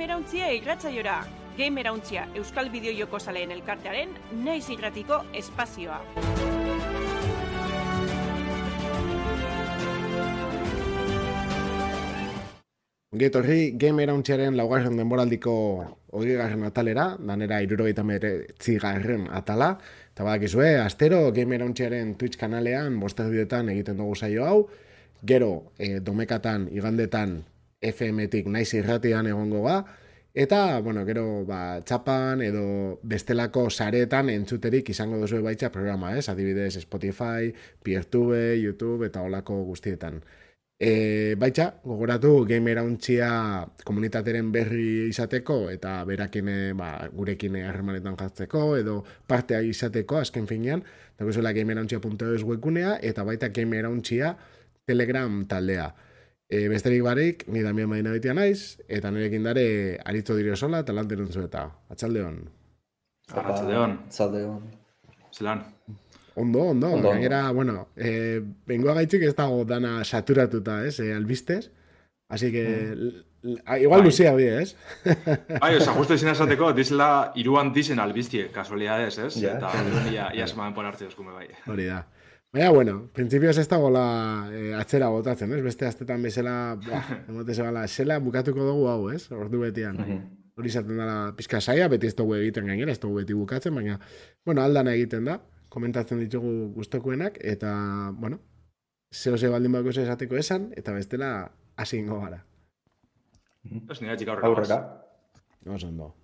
Game Erauntzia irratzaiora. Game Erauntzia Euskal Bideo Joko Zaleen elkartearen naiz irratiko espazioa. Getorri, Game Erauntziaren laugarren denboraldiko garren atalera, danera irurogeita garren atala, eta badakizue, astero Game Erauntziaren Twitch kanalean, bosterdietan egiten dugu saio hau, gero, e, domekatan, igandetan, FM-tik naiz irratian egongo ba, eta, bueno, gero, ba, txapan edo bestelako saretan entzuterik izango duzu baitza programa, ez? Adibidez, Spotify, Peertube, YouTube eta olako guztietan. E, baitza, gogoratu game erauntzia komunitateren berri izateko eta berakine ba, gurekin harremanetan jartzeko edo partea izateko azken finean, eta guzuela gamerauntzia.eus wekunea eta baita game erauntzia telegram taldea. E, besterik barik, ni Damian Madina betia naiz, eta nirekin dare aritzo dire sola eta lan denunzu eta. Atxaldeon. Atxaldeon. Atxaldeon. Zelan. Ondo, ondo, ondo. Gainera, bueno, eh, bengoa gaitzik ez dago dana saturatuta, ez, eh, albistez. Así que, mm. igual luzea bai. ez? Bai, oza, justo izin esateko, dizela iruan dizen albiztie, kasualidades, ez? Ja, Eta, ja, ja, semaen pon hartze eskume bai. Hori da. Baina, bueno, principios ez dago la eh, atzera botatzen, ez? Beste astetan bezala, emote zebala, zela bukatuko dugu hau, ez? Ordu betian. Hori izaten dela pizka saia, beti ez dugu egiten gainera, ez dugu beti bukatzen, baina, bueno, aldana egiten da komentatzen ditugu gustokuenak eta, bueno, zeo ze baldin bako esateko esan, eta bestela hasi ingo gara. Ez nire txika aurrera. ondo.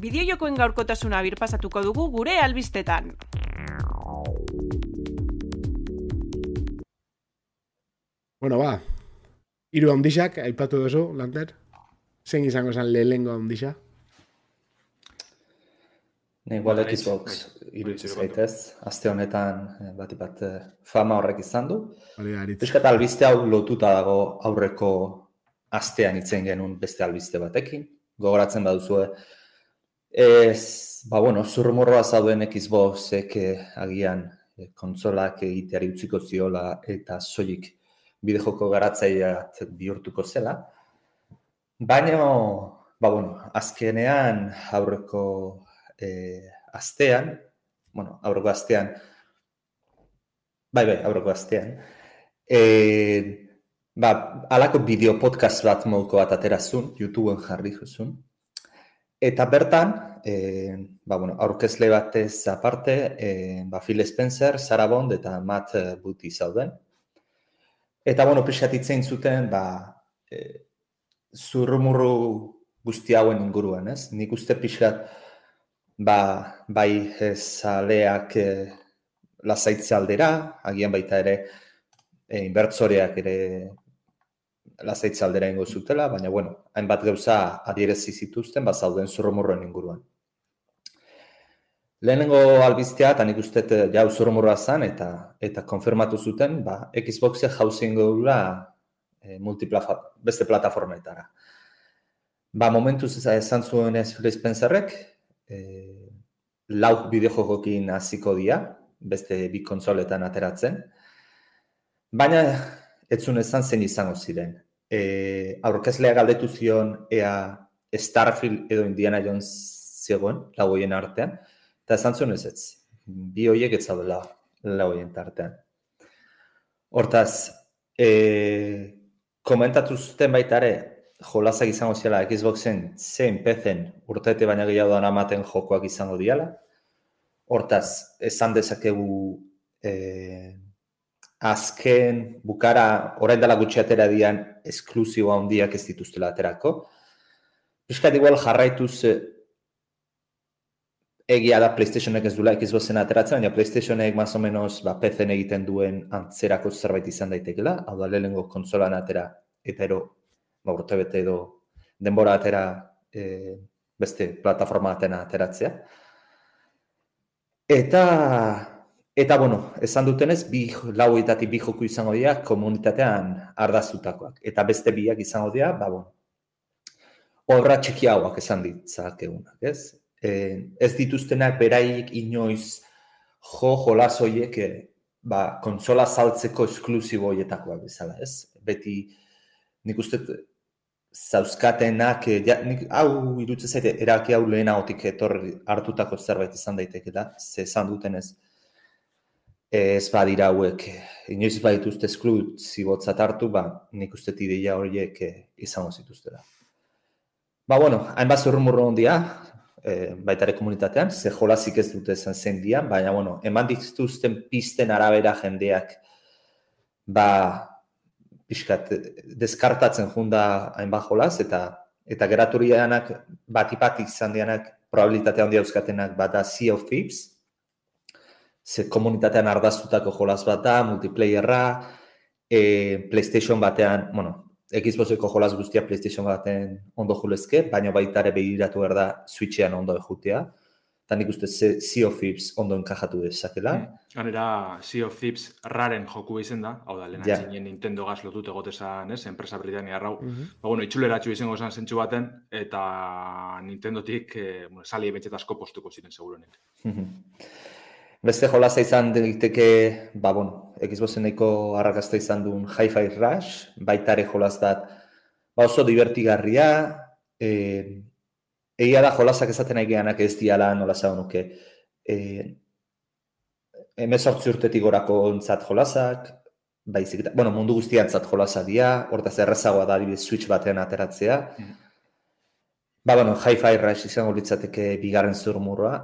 Bideo jokoen gaurkotasuna birpasatuko dugu gure albistetan. Bueno, ba, iru ondixak, aipatu duzu, Lanter? Zein izango zen lehengo ondixak? Ne, igual Xbox iruditzen zaitez, aste honetan eh, bat bat eh, fama horrek izan du. Piskat albiste hau lotuta dago aurreko astean itzen genuen beste albiste batekin. Gogoratzen baduzue, ez, ba bueno, zurrumorroa zauden Xboxek eh, agian kontsolak egiteari utziko ziola eta soilik bidejoko garatzaia bihurtuko zela. Baina, ba bueno, azkenean aurreko e, astean, bueno, aurreko astean, bai, bai, aurreko astean, e, ba, alako bideo podcast bat moduko bat aterazun, YouTubeen jarri juzun, eta bertan, e, ba, bueno, aurkezle batez aparte, e, ba, Phil Spencer, Sarah Bond eta Matt Booty zauden. Eta, bueno, pixatitzen zuten, ba, e, zurrumurru guzti hauen inguruan, ez? Nik uste pixat, ba, bai zaleak e, lasaitze aldera, agian baita ere e, inbertzoreak ere lasaitze aldera ingo zutela, baina bueno, hainbat gauza adierezi zituzten, ba, zauden zurromurroen inguruan. Lehenengo albiztea, eta nik uste eh, jau zurromurroa zen, eta, eta konfirmatu zuten, ba, Xboxek jauzien gaula e, beste plataformetara. Ba, momentuz esan zuen ez Phil Spencerrek, e, lau bideojokokin hasiko dira, beste bi kontsoletan ateratzen. Baina ez zuen esan zen izango ziren. E, aurkezlea galdetu zion ea Starfield edo Indiana Jones zegoen, lau hoien artean, eta esan zuen ez ez. Bi horiek ez zaudela lau hoien artean. Hortaz, e, komentatu zuten baita ere, jolazak izango ziala Xboxen zein pezen urtete baina gehiago da amaten jokoak izango diala. Hortaz, esan dezakegu eh, azken bukara orain dela gutxi atera dian esklusiboa handiak ez dituztela aterako. Piskat igual jarraituz eh, egia da PlayStationek ez dula Xboxen ateratzen, baina PlayStationek más o menos ba, PC egiten duen antzerako zerbait izan daitekela, hau da lehenengo konsolan atera eta ero ba, urte bete edo denbora atera e, beste plataforma atena ateratzea. Eta, eta bueno, esan dutenez, bi lauetatik bi joku izango dira komunitatean ardazutakoak. Eta beste biak izango dira, ba, bueno, obra txikiagoak esan ditzak egunak, ez? E, ez dituztenak beraik inoiz jo jolazoiek e, ba, kontsola saltzeko esklusibo hoietakoak bezala, ez? Beti nik uste zauzkatenak, ja, nik, hau irutzen zaite, eraki hau lehen etorri hartutako zerbait izan daiteke da, ze esan duten ez, ez badira hauek, inoiz badituzte esklut zibotzat hartu, ba, nik uste ideia horiek izango zituzte da. Ba, bueno, hainbat zurrumurro hondia, e, baitare komunitatean, ze jolazik ez dute zen zen dian, baina, bueno, eman dituzten pisten arabera jendeak, ba, pixkat, deskartatzen junda hainbat jolaz, eta eta geraturianak bat izan dianak, probabilitatea handia euskatenak bada Sea of Thieves, ze komunitatean ardaztutako jolaz bat da, multiplayerra, e, PlayStation batean, bueno, Xboxeko jolaz guztia PlayStation baten ondo julezke, baina baita ere behiratu behar da Switchean ondo ejutea. Eta nik uste Sea of Thieves ondo enkajatu dezakela. Mm. Ganera, Sea of Thieves raren joku izen da, hau da, lehen ja. Nintendo gaz lotut egotezan, ez, enpresa Britannia rau. Mm -hmm. Ba, bueno, itxulera txu izango zen zentsu baten, eta Nintendotik, eh, bueno, sali ebentxetazko postuko ziren, segurenik. Mm Beste jolaza izan daiteke, ba, bueno, Xboxeneko arrakasta izan duen Hi-Fi Rush, baita ere jolaz dat, ba oso divertigarria, e, egia da jolazak ezaten nahi ez diala nola zaun nuke. E, emezortzi urtetik gorako ontzat jolazak, baizik, bueno, mundu guztian zat jolaza dia, hortaz errezagoa da adibidez switch batean ateratzea. Mm. Ba, bueno, Hi-Fi Rush izango litzateke bigarren zurmurroa,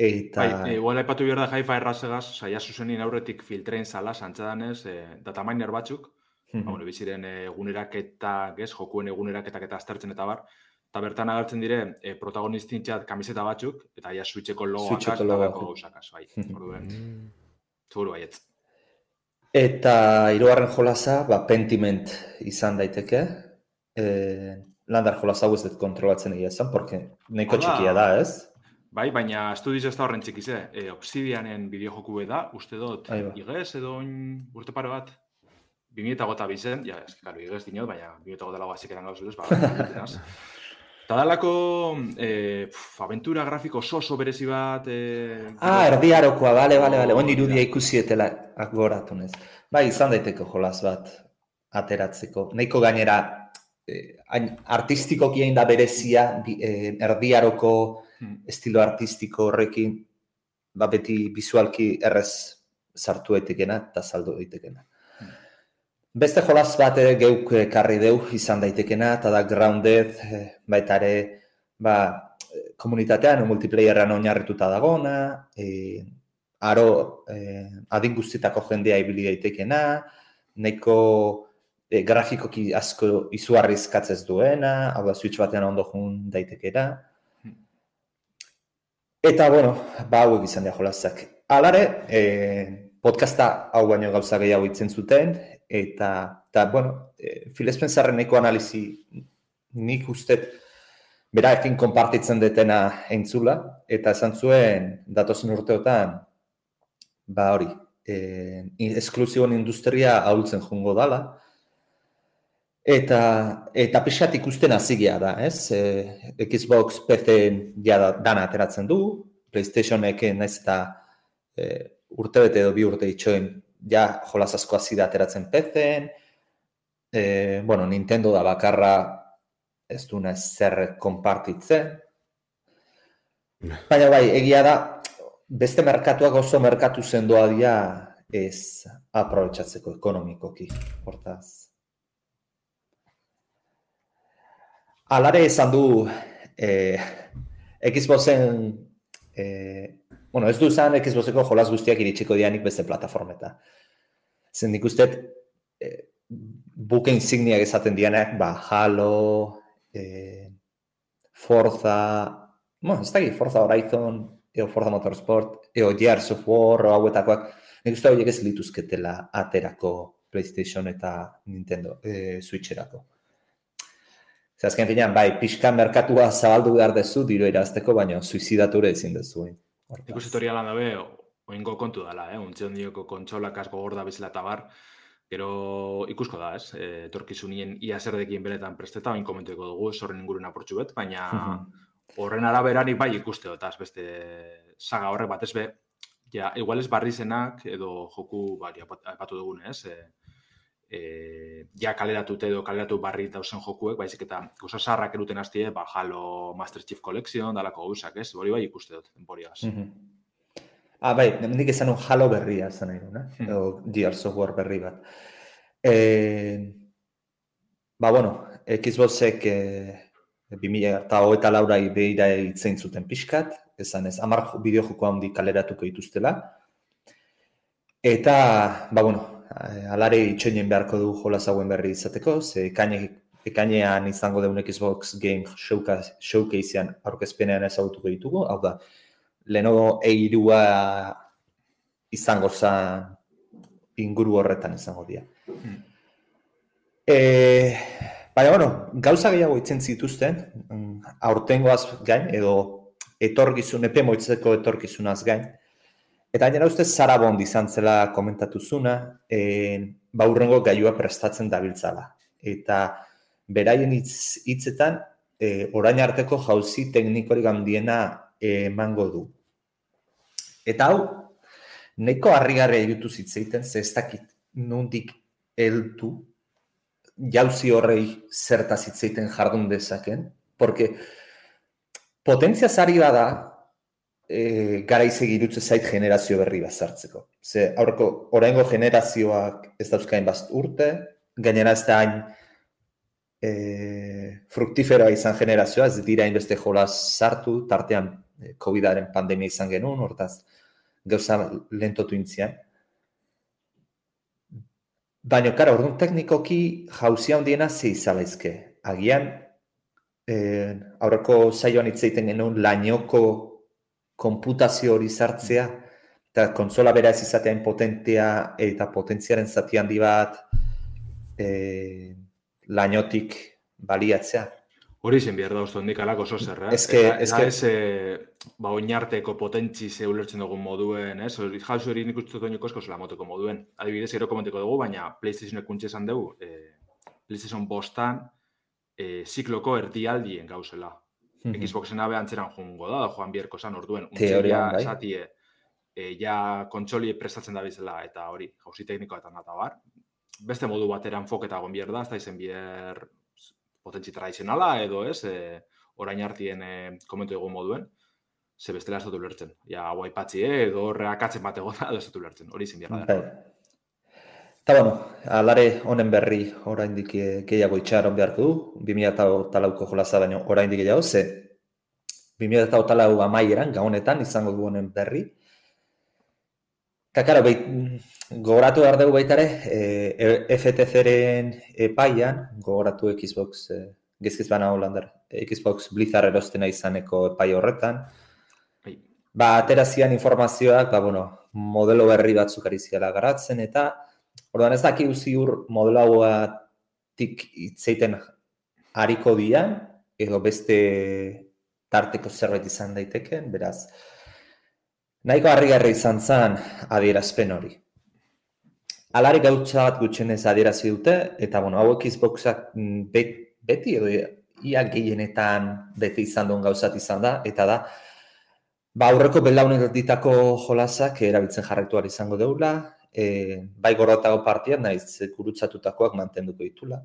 Eta... Bai, igual aipatu behar da jaifa errazegaz, saia zuzenin aurretik filtrein zala, santzadanez, e, dataminer batzuk, mm -hmm. biziren eguneraketak, ez, jokuen eguneraketak eta aztertzen eta bar, eta bertan agertzen dire, e, protagonistin txat kamiseta batzuk, eta ja switcheko logoak, eta bako gauzakaz, bai, orduen, zuru baietz. Eta hirugarren jolasa, ba, pentiment izan daiteke, e, landar jolasa hau ez dut kontrolatzen egia zen, porque nahiko txikia da, ez? Bai, baina estudiz ez da horren txikiz, eh? E, Obsidianen bideo joku da, uste dut, igez edo urte pare bat, 2000 gota bizen, ja, ez, karo, igez dinot, baina 2000 gota lagoa ziketan gauz duz, ba, Eta dalako, eh, aventura grafiko oso berezi bat... Eh, ah, erdiarokoa, bale, bale, bale, oin irudia ikusietela agoratu nez. Bai, izan daiteko jolaz bat ateratzeko. Neiko gainera, eh, artistikoki da berezia, eh, erdiaroko hmm. estilo artistiko horrekin, ba beti bizualki errez sartu daitekena eta saldo daitekena. Hmm. Beste jolaz bat ere geuk karri deu izan daitekena, eta da grounded, eh, baita ere, ba, komunitatean, multiplayerran oinarrituta dagona, e, aro e, adin guztietako jendea ibili daitekena, neko e, grafikoki asko izuarrizkatzez duena, hau da switch batean ondo jun daitekera, Eta, bueno, ba, hauek izan dira jolazak. Alare, e, podcasta hau baino gauza gehiago itzen zuten, eta, eta bueno, e, Phil neko analizi nik ustet beraekin konpartitzen detena entzula, eta esan zuen datozen urteotan, ba hori, e, esklusiboen industria ahultzen jungo dala, Eta, eta pixat ikusten azigea da, ez? E, Xbox PC ja da, dana ateratzen du, PlayStationek naiz eta e, urte edo bi urte itxoen ja jolaz asko azida ateratzen PC, e, bueno, Nintendo da bakarra ez du nahi zer konpartitzen. Baina bai, egia da, beste merkatuak oso merkatu zendoa dira ez aprobetsatzeko ekonomikoki, hortaz. Alare esan du eh, Xboxen, eh, bueno, ez du zan Xboxeko jolaz guztiak iritsiko dianik beste plataformeta. Zen nik uste, eh, buke insigniak esaten dianak, ba, Halo, eh, Forza, bueno, ez dakit, Forza Horizon, eo Forza Motorsport, eo Gears of War, hauetakoak, nik uste horiek ez lituzketela aterako PlayStation eta Nintendo eh, Switcherako. Ze azken finean, bai, pixka merkatua zabaldu behar dezu, diro irazteko, baina suizidature ezin dezu. Ikusitoria lan dabe, oingo kontu dela, eh? Untze hondioko kontsolak asko gorda bizela eta bar, gero ikusko da, ez? E, torkizunien ia zerdekin beretan presteta, oin komentueko dugu, zorren inguruen aportxu bet, baina horren araberanik bai ikuste eta beste saga horrek bat ez be, ja, igual ez barri zenak edo joku, bari, apatu dugun, ez? E, e, ja kaleratute edo kaleratu barri dauzen jokuek, baizik eta gozo sarrak eruten hastie, ba, Halo Master Chief Collection, dalako gauzak, ez? Hori bai ikuste dut, denboriaz. Mm -hmm. Ah, bai, nik esan Halo berria zen nahi duna, mm. edo Gears Software berri bat. E, ba, bueno, Xboxek e, 2000 eta hoeta laura behira itzein zuten pixkat, esan ez, amar bideo joko handi kaleratuko dituztela. Eta, ba, bueno, alare itxoinen beharko du jola zauen berri izateko, ze ekainean izango deun Xbox Game Showcasean aurkezpenean ezagutuko ditugu, hau da, leheno eirua izango zen inguru horretan izango dira. Hmm. E, Baina, bueno, gauza gehiago itzen zituzten, aurtengoaz gain, edo etorgizun, epe moitzeko etorgizunaz gain. Eta gainera uste Sarabond izan zela komentatu zuna, e, baurrengo gaiua prestatzen dabiltzala. Eta beraien hitz, hitzetan, e, orain arteko jauzi teknikorik handiena emango du. Eta hau, neko harrigarria irutu zitzeiten, ze ez dakit nondik eltu, jauzi horrei zertaz hitzeiten jardun dezaken, porque potentzia zari bada e, gara izegirutze zait generazio berri bat zartzeko. Ze aurreko oraingo generazioak ez dauzkain bazt urte, gainera ez da hain e, fruktiferoa izan generazioa, ez dira hainbeste jolaz sartu, tartean e, COVID-aren pandemia izan genuen, hortaz gauza lentotu intzian. Baina, kara, orduan teknikoki jauzia hondiena ze izalaizke. Agian, eh, aurreko saioan hitz egiten genuen lainoko konputazio hori sartzea, eta kontsola bera ez izatean potentea eta potentziaren zati handi bat eh, lainotik baliatzea. Hori zen behar da uste hondik alako oso zer, eh? Ez que, ez e, ba, oinarteko potentzi ze ulertzen dugun moduen, ez? Hori jauzu hori nik uste dut esko zela moteko moduen. Adibidez, gero komenteko dugu, baina PlayStation ekuntxe esan dugu, e, PlayStation bostan, e, zikloko erdialdien gauzela. Xboxen abe antzeran jungo da, joan bierko zan orduen. Bai. Esatie, e, ja kontsoli prestatzen da bizela, eta hori, jauzi teknikoa eta bar. Beste modu bateran foketa gon bier da, ez da izen bier potentzi tradizionala edo ez, e, orain hartien e, komentu egun moduen, ze bestela ez dut ulertzen. Ja, hau aipatzi, eh, edo horreakatzen bat egon da, ez dut ulertzen. Hori izin biarra. Bai. Eta bueno, alare honen berri orain dik eh, gehiago itxaron beharko du, 2008ko jolaza baino orain dik gehiago, ze 2008 amaieran, gaonetan, izango du honen berri. Eta, karo, Gogoratu behar dugu baita ere, e, FTC-ren epaian, gogoratu Xbox, e, gezkiz bana Hollander, Xbox Blizzard erostena izaneko epai horretan. Bai. Ba, aterazian informazioak, ba, bueno, modelo berri batzuk ari ziala garatzen, eta orduan ez daki ziur modelo hauatik itzeiten hariko dian, edo beste tarteko zerbait izan daiteken, beraz, nahiko harri izan zen adierazpen hori. Alare gautza bat gutxenez adierazi dute, eta bueno, hau Xboxak mm, beti edo ia gehienetan beti izan duen gauzat izan da, eta da, ba, aurreko belaunen ditako jolasak erabiltzen jarretuar izango deula, e, bai gorrotago partiak, naiz gurutzatutakoak mantenduko ditula,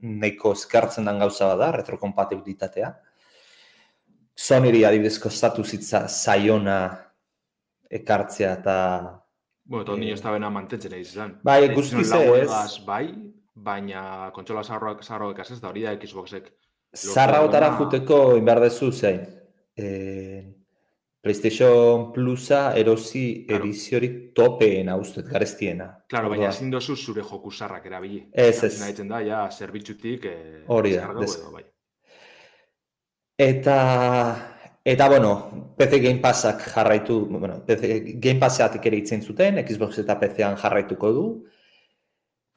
nahiko eskartzen den gauza bada, retrokompatibilitatea. Sonyri adibidezko statu zitza zaiona ekartzea eta Bueno, todo niño estaba en mantentzen egin izan. Bai, guztiz ez. Bai, baina kontsola zarroak zarroak ez da hori da Xboxek. Zarra otara juteko inberdezu zein. Eh, PlayStation Plusa erosi claro. ediziorik topeen haustet garestiena. Claro, baina ezin dozu zure joku zarrak erabili. Ez, ez. Nahitzen da, ja, zerbitzutik... Eh, hori da, bai. Eta Eta, bueno, PC Game Passak jarraitu, bueno, PC Game Passatik ere itzen zuten, Xbox eta PC-an jarraituko du.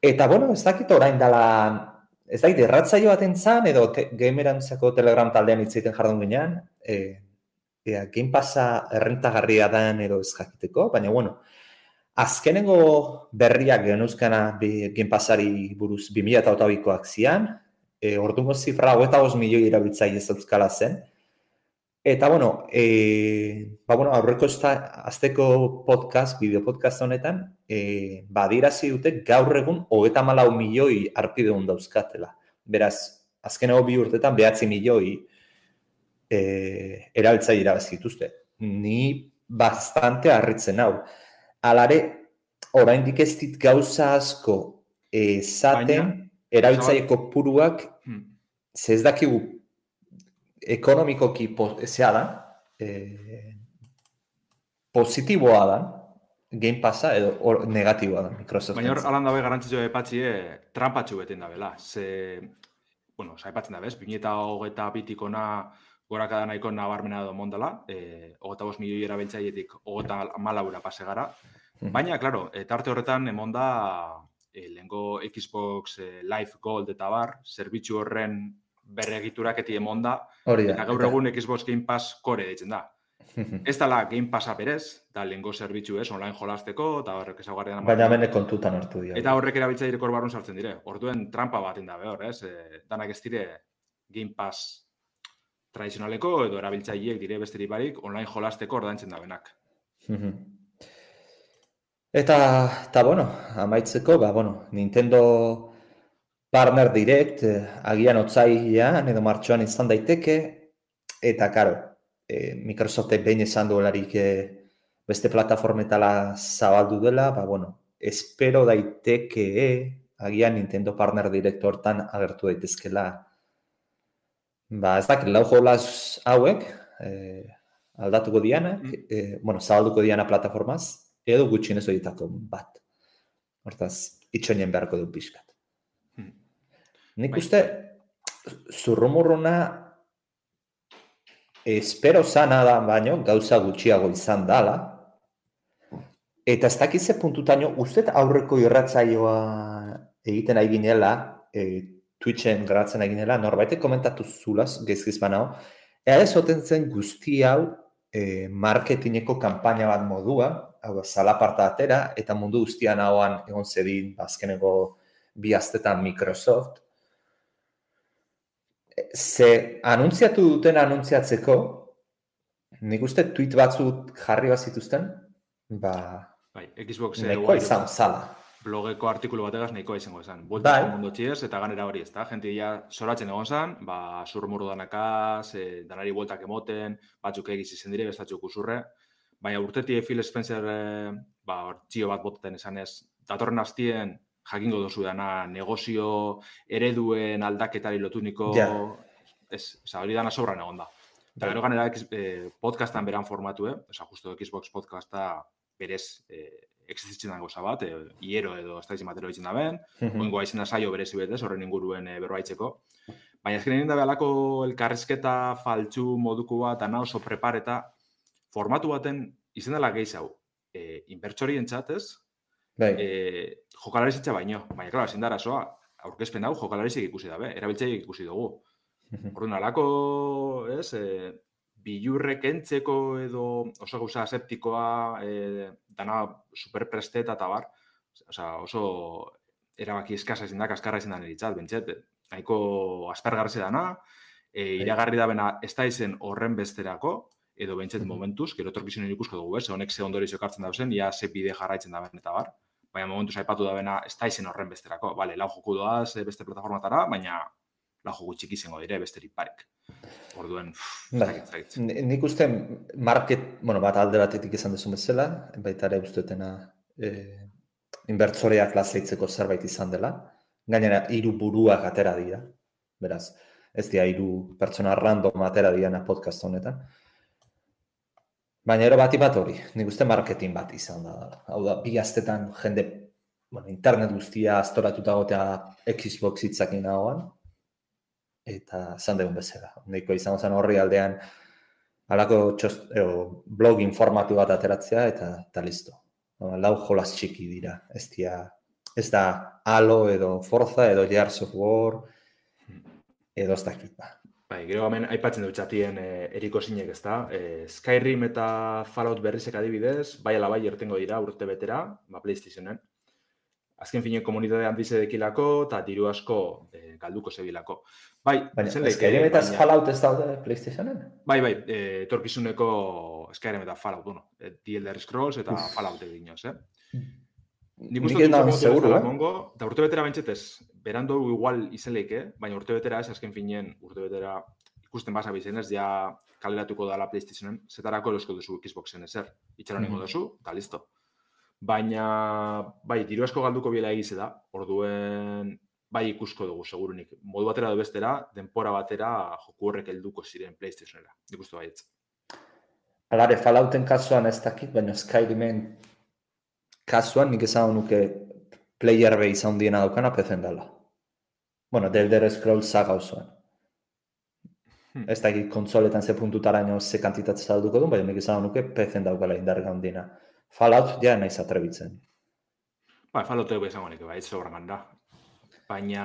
Eta, bueno, ez dakit orain dela, ez dakit, erratzaio bat entzan, edo te, gamerantzako Telegram taldean itzaiten jardun ginean, e, e, Game Passa errentagarria den edo ez jakiteko, baina, bueno, azkenengo berriak genuzkana Game Passari buruz 2008koak zian, e, ordungo zifra, 8 milioi erabiltzaile ez zen, Eta, bueno, e, ba, bueno, aurreko esta, azteko podcast, bideo podcast honetan, e, ba, dute gaur egun hogeta malau milioi arpideun dauzkatela. Beraz, azken bi urtetan behatzi milioi e, erabiltza irabazituzte. Ni bastante harritzen hau. Alare, oraindik ez dit gauza asko esaten erabiltzaieko puruak hmm. ez dakigu ekonomikoki ezea da, e, positiboa da, Game Passa edo or, negatiboa da Microsoft. Baina hor, alan dabe garantzio epatxie, eh, trampatxu beten da bela. Ze, bueno, sa epatzen da bez, bineta hogeta bitikona goraka da nahiko nabarmena edo mondala, e, hogeta bos milioi erabiltzaietik hogeta malaura pase gara. Baina, klaro, tarte horretan emonda e, lehenko Xbox e, Live Gold eta bar, zerbitzu horren berregiturak eti emonda, Hori da. Eta gaur egun Xbox Game Pass kore ditzen da. ez dala Game Passa berez, da lehenko zerbitzu ez, online jolasteko, eta horrek ezagarri Baina bene kontutan hartu dira. Eta horrek erabiltza direko barrun sartzen dire. Orduen trampa bat inda behor, ez? E, danak ez dire Game Pass tradizionaleko edo erabiltzaileek dire besterik barik online jolasteko ordaintzen da benak. eta, eta bueno, amaitzeko, ba, bueno, Nintendo Partner Direct, eh, agian otzailean edo martxoan izan daiteke, eta karo, eh, Microsoftek behin esan duelarik eh, beste plataformetala zabaldu dela, ba, bueno, espero daiteke agian Nintendo Partner Direct hortan agertu daitezkela. Ba, ez dakit, lau jolaz hauek, eh, aldatuko diana, mm. eh, bueno, zabalduko diana plataformaz, edo gutxinez horietako bat. Hortaz, itxoinen beharko du pixkat. Nik bai. uste, zurrumurruna espero zana da baino, gauza gutxiago izan dala. Eta ez dakize puntutaino, uste aurreko irratzaioa egiten ari ginela, e, Twitchen garatzen ari ginela, norbaitek komentatu zulaz, gezkiz banao, ea ez zen guzti hau e, marketingeko kanpaina bat modua, hau da, zalaparta atera, eta mundu guztian hauan egon zedin, bazkeneko bi astetan Microsoft, ze anuntziatu duten anuntziatzeko, nik uste tweet batzut jarri bat zituzten, ba, bai, Xbox neko izan zala. Blogeko artikulu bategaz nahikoa izango esan. Buelta bai. mundo txiez, eta ganera hori ez da. Gente ya soratzen egon zan, ba, surmuru danakaz, e, danari bueltak emoten, batzuk egiz izen dire, bestatzuk usurre. Baina urtetie Phil Spencer, e, ba, txio bat botaten esan ez, datorren hastien jakingo dozu dana negozio ereduen aldaketari lotuniko yeah. ez, oza, hori dana sobran egon da. Eta gero ganera eh, podcastan beran formatu, eh? Osa, justo Xbox podcasta berez eh, existitzen dago bat, eh, iero edo ez da izin batero ditzen da ben, mm -hmm. da saio berezi betez, horren inguruen eh, berbaitzeko. Baina ezken egin da behalako elkarrezketa faltzu moduko bat, ana oso prepareta, formatu baten izen dela gehiago, eh, inbertsori entzatez, Bai. E, jokalariz baino. Baina, klar, ezin dara soa, aurkezpen hau jokalarizik ikusi dabe, erabiltzaiek ikusi dugu. Orduan, alako, ez, e, bilurrek entzeko edo oso gauza aseptikoa, e, dana superpresteta eta bar, oza, oso erabaki eskasa ezin da, kaskarra ezin da niritzat, bentset, nahiko aspergarze dana, e, iragarri da bena ez da izen horren besterako, edo bentset momentuz, gero torkizionen ikusko dugu, ez, honek ze ondori zokartzen dauzen, ia ze bide jarraitzen da eta bar baina momentu saipatu da bena ez da izen horren besterako. Bale, lau joku doaz beste plataformatara, baina lau joku txiki izango dire besterik parek. Orduen, bai. Nik uste market, bueno, bat alde batetik izan dezu bezala, baita ere usteetena e, inbertzoreak lasaitzeko zerbait izan dela. Gainera, hiru buruak atera dira. Beraz, ez dira hiru pertsona random atera dira podcast honetan. Baina ero bati bat hori, nik uste marketing bat izan da. Hau da, bi astetan jende, bueno, internet guztia astoratuta gotea Xbox hitzakin nagoan, eta zan dugun bezala. Neiko izango zen horri aldean, alako txost, blog informatu bat ateratzea, eta, eta listo. Lau jolas txiki dira, ez, dia, ez da Halo edo Forza edo Gears of War, edo ez dakit ba. Bai, gero hemen aipatzen dut txatien e, eriko zinek, ez da. E, Skyrim eta Fallout berrizek adibidez, bai ala bai ertengo dira urte betera, ba, PlayStationen. Azken fine komunitate handize dekilako, eta diru asko e, galduko zebilako. Bai, baina, Skyrim eta. Fallout ez daude PlayStationen? Bai, bai, e, torkizuneko Skyrim eta Fallout, bueno, e, The Elder Scrolls eta mm. Fallout egin joz, eh? Nik uste dut seguro, eh? Eta urte betera bentsetez, berando igual izenleik, eh? baina urte betera ez, azken finean, urte betera ikusten basa bizenez, ja kaleratuko dala PlayStationen, zetarako erosko duzu Xboxen ezer. Itxaron mm -hmm. duzu, eta listo. Baina, bai, diru asko galduko biela egize da, orduen bai ikusko dugu, segurunik. Modu batera edo bestera, denpora batera joku horrek helduko ziren PlayStationera. Nik uste baietz. Alare, Fallouten kasuan ez dakit, baina Skyrimen kasuan nik esan nuke player base handiena daukana pezen dela. Bueno, del Elder Scrolls saga osoan. Hmm. Ez dakit konsoletan ze puntutara ino ze kantitate salduko duen, baina nik esan nuke pezen daukala indarga handiena. Fallout ja naiz atrebitzen. Ba, Fallout ego esango nik, bai, da baina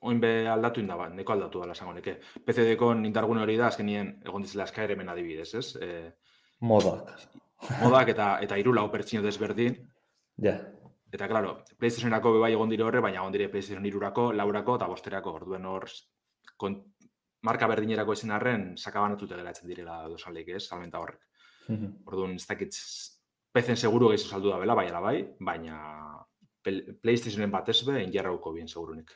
oin be aldatu inda bat, neko aldatu dela esango neke. PC-deko indargune hori da, azkenien egon dizela Skyrimen adibidez, ez? E, modak. Modak eta eta hiru lau pertsino desberdin. Ja. Eta, claro, PlayStationerako bai egon dire horre, baina egon dire PlayStation irurako, laurako eta bosterako, orduen hor, marka berdinerako ezin arren, sakabanatute geratzen direla dosaleik, ez, salmenta horrek. Mm Orduan, ez dakit, PC-en seguru gehiago saldu da bela, bai, bai, baina PlayStationen batez be, enjarrauko bien, segurunik.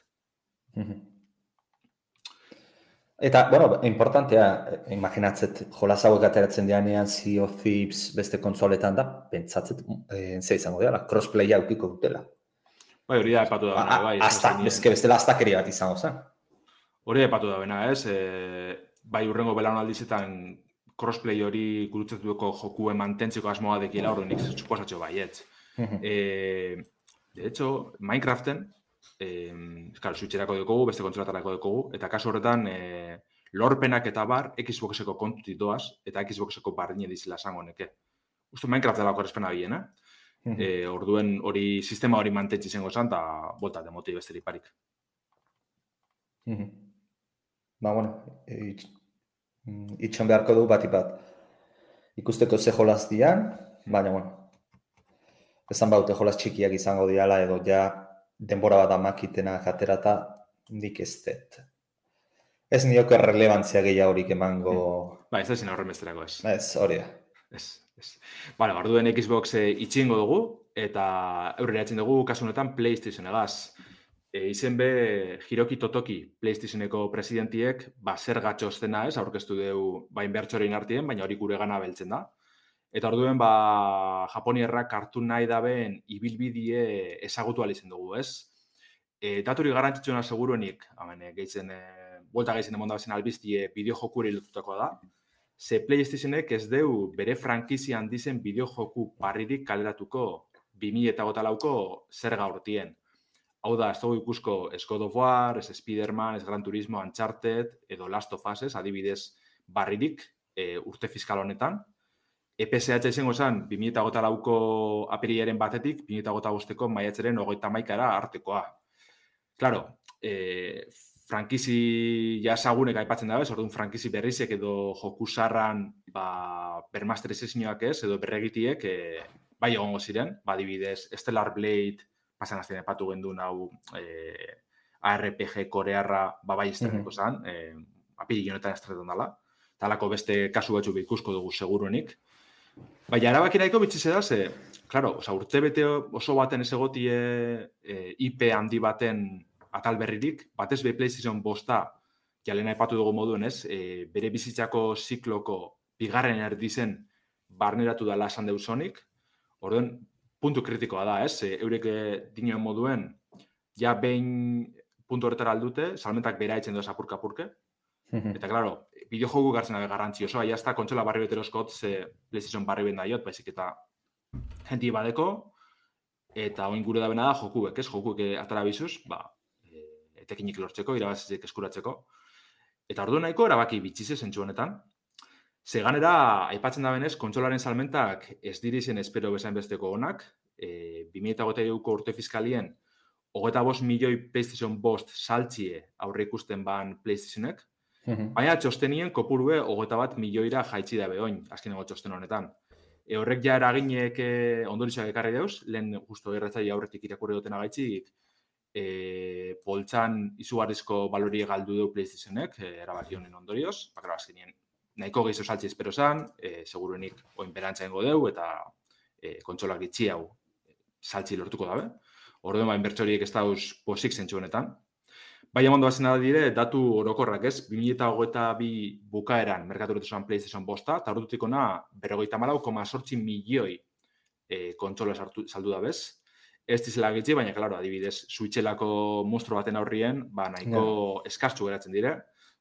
Eta, bueno, importantea, imaginatzet, jolas hauek ateratzen dianean, Sea of Thieves beste konsoletan da, pentsatzet, eh, ze izango dela, crossplay aukiko dutela. Bai, hori da, epatu da, ba, bai. Hasta, bezke, beste lastakeri bat izango zen. Hori da, epatu da, bena, ez? E, bai, urrengo belan aldizetan, crossplay hori gurutzetuko jokuen mantentziko asmoa dekila, hori nik suposatxo bai, ez? Eh, De hecho, Minecraften, eh, claro, switcherako dugu, beste kontratatarako dugu, eta kasu horretan, eh, lorpenak eta bar, Xboxeko kontu titoaz, eta Xboxeko bardine dizela esango neke. Uste Minecraft dela korrespena bien, eh? eh? orduen hori, sistema hori mantentzi zengo zan, eta bolta, demoti besteri parik. Ba, bueno, mm, itxon beharko du bat ipat. Ikusteko ze jolaz dian, baina, bueno, esan baute jolaz txikiak izango diala edo ja denbora bat amakitena jaterata nik ez dut. Ez nioko relevantzia gehiagorik emango... Hmm. Ba, ez da zin horren besterako ez. Ez, hori da. Ez, ez. Bale, barduen Xbox e, itxingo dugu, eta aurrera dugu kasunetan PlayStation egaz. E, izen be, Hiroki Totoki PlayStationeko presidentiek, ba, zer gatxoztena ez, aurkeztu dugu, bain bertxorein artien, baina hori gure gana beltzen da. Eta orduen ba Japonierrak hartu nahi daben ibilbidie ezagutu al dugu, ez? E, daturi garrantzitsuena seguruenik, hemen eh, gehitzen e, vuelta gehitzen demonda bazen albiztie bideo jokuri lotutako da. Ze PlayStationek ez deu bere frankizia handizen bideo joku barririk kaleratuko 2008ko zer gaurtien. Hau da, ez dugu ikusko ez God of War, ez Spider-Man, ez Gran Turismo, Uncharted, edo Last of Us, adibidez, barririk e, urte fiskal honetan, EPSH izango zen, 2008 lauko apiriaren batetik, 2008 guzteko maiatzeren ogeita maikara artekoa. Claro, e, frankizi jasagunek aipatzen dabe, orduan frankizi berrizek edo joku sarran ba, bermasterizazioak ez, edo berregitiek e, bai egongo ziren, ba, dibidez, Stellar Blade, pasan azten epatu gendun hau e, ARPG korearra ba, bai estreneko mm -hmm. zen, e, apiri estretan dela, talako beste kasu batzuk ikusko dugu seguruenik, Baina, erabaki nahiko bitxize da, ze, claro, oza, urte bete oso baten ez egotie e, IP handi baten atal berririk, batez be PlayStation bosta, jalena epatu dugu moduen ez, e, bere bizitzako zikloko bigarren erdizen barneratu da lasan deusonik, orduen, puntu kritikoa da, ez, e, eurek dinoen moduen, ja behin puntu horretara aldute, salmentak bera etzen doa apurka-apurke, eta, claro, videojogu gartzen dabe garrantzi oso, aia ezta kontsola barri beteroskot, ze PlayStation barri benda jot, baizik eta jenti badeko, eta oin gure da bena da jokuek, ez? Jokuek atara bizuz, ba, e, etekinik lortzeko, irabazizik eskuratzeko. Eta ordu nahiko, erabaki bitxize zentsu honetan. Zeganera, aipatzen da benez, kontsolaren salmentak ez dirizen espero bezain besteko honak, e, 2008 ko urte fiskalien, hogeta bost milioi PlayStation bost saltzie aurre ikusten ban PlayStationek, Baina txostenien kopurue hogeta bat milioira jaitsi da behoin, azkeneko txosten honetan. E, horrek ja eraginek e, ondoritzak ekarri deuz, lehen justo erratzai aurretik irakurri duten agaitzik, e, poltsan izugarrizko balori galdu du PlayStationek, e, erabaki honen ondorioz, bakara azkenien, nahiko gehiago saltzi espero zan, e, seguruenik oin berantza ingo deu, eta e, kontsolak itxi hau saltzi lortuko dabe. Orduan bain bertxoriek ez dauz posik zentsu honetan. Baina mondo bazena dire, datu orokorrak ez, 2008 bukaeran merkaturetu zuen PlayStation bosta, eta ordutik ona, berrogeita malau, koma sortzi milioi e, kontsola saldu da bez. Ez dizela gitzi, baina, klaro, adibidez, suitxelako monstro baten aurrien, ba, nahiko yeah. eskartzu geratzen dire.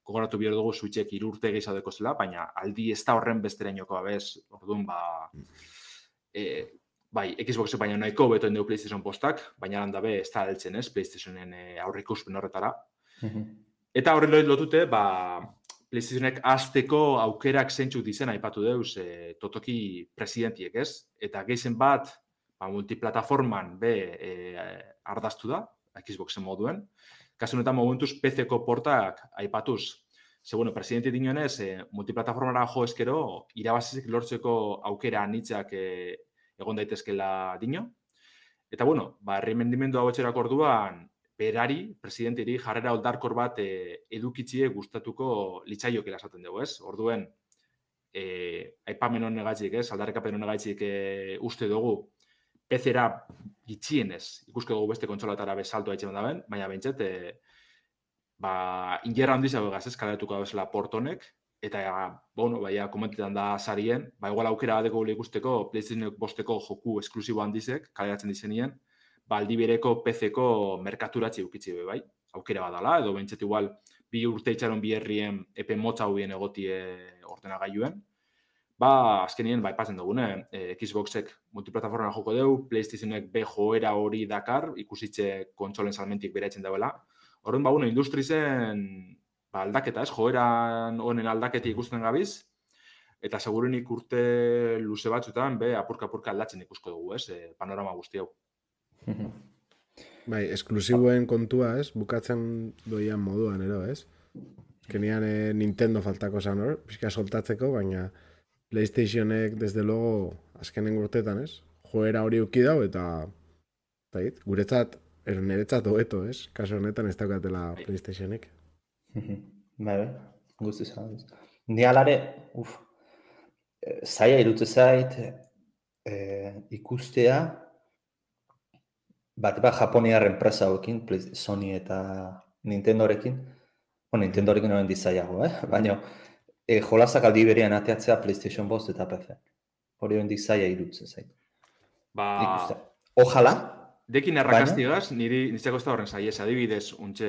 Kogoratu bihar dugu suitxek irurte gehiago zela, baina aldi ez da horren bestera inoko abez, orduan, ba, e, bai, Xbox baina nahiko beto endeu PlayStation postak, baina landa be, ez da altzen ez, PlayStationen e, aurrik horretara. Mhm. Eta horri loit lotute, ba, PlayStationek azteko aukerak zentsu dizen aipatu deuz e, totoki presidentiek ez, eta geizen bat, ba, multiplataforman be e, ardaztu da, Xboxen moduen, kasu honetan momentuz PC-ko portak aipatuz. Ze, bueno, presidente dinoenez, e, multiplataformara jo eskero, irabazizik lortzeko aukera anitzak e, egon daitezkela dino. Eta bueno, ba herrimendimendu hau etxerak orduan berari, presidenteri jarrera oldarkor bat e, edukitzie gustatuko litzaioke esaten dugu, ez? Orduen eh aipamen honen gaitzik, ez? Aldarrekapen honen gaitzik e, uste dugu PC-era gitxienez ikuske dugu beste kontsolatara besalto aitzen daben, baina beintzet eh ba ingerra handiz hau gaz, ez? Kaleratuko da portonek, eta bueno, baia komentetan da sarien, ba igual aukera badeko gure ikusteko PlayStation bosteko joku esklusibo handizek kaleratzen dizenien, ba aldi bereko PC-ko merkaturatzi ukitzi be bai. Aukera badala edo bentzet igual bi urte itxaron bi herrien epe motza hoien egotie ordenagailuen. Ba, azkenien, ba, ipatzen dugune, eh, Xboxek multiplataforma joko deu, PlayStationek be joera hori dakar, ikusitze kontsolen salmentik beraitzen dauela. Horren, ba, bueno, industri zen ba, aldaketa, ez, joeran honen aldaketi ikusten gabiz, eta segurenik urte luze batzutan, be, apurka-apurka aldatzen ikusko dugu, ez, e, panorama guzti hau. bai, esklusiboen kontua, ez, bukatzen doian moduan, ero, ez? Kenian eh, Nintendo faltako zan hor, pixka soltatzeko, baina PlayStationek, desde logo, azkenen urtetan, ez? Joera hori uki dau, eta, eta guretzat, er, niretzat hobeto, ez? Kaso honetan ez daukatela. PlayStationek. Bai, guzti zan. Ni alare, uf, eh, zaila irutze zait, e, ikustea, bat bat Japoniar enpresa hauekin, Sony eta Nintendorekin, bueno, Nintendorekin horren dizaiago, eh? baina e, jolazak aldi berian ateatzea PlayStation Bost eta PC. Hori horren dizaia irutze zait. Ba... Ojalá, Dekin errakastigaz, niri nintzako ez da horren zaiez, adibidez, untxe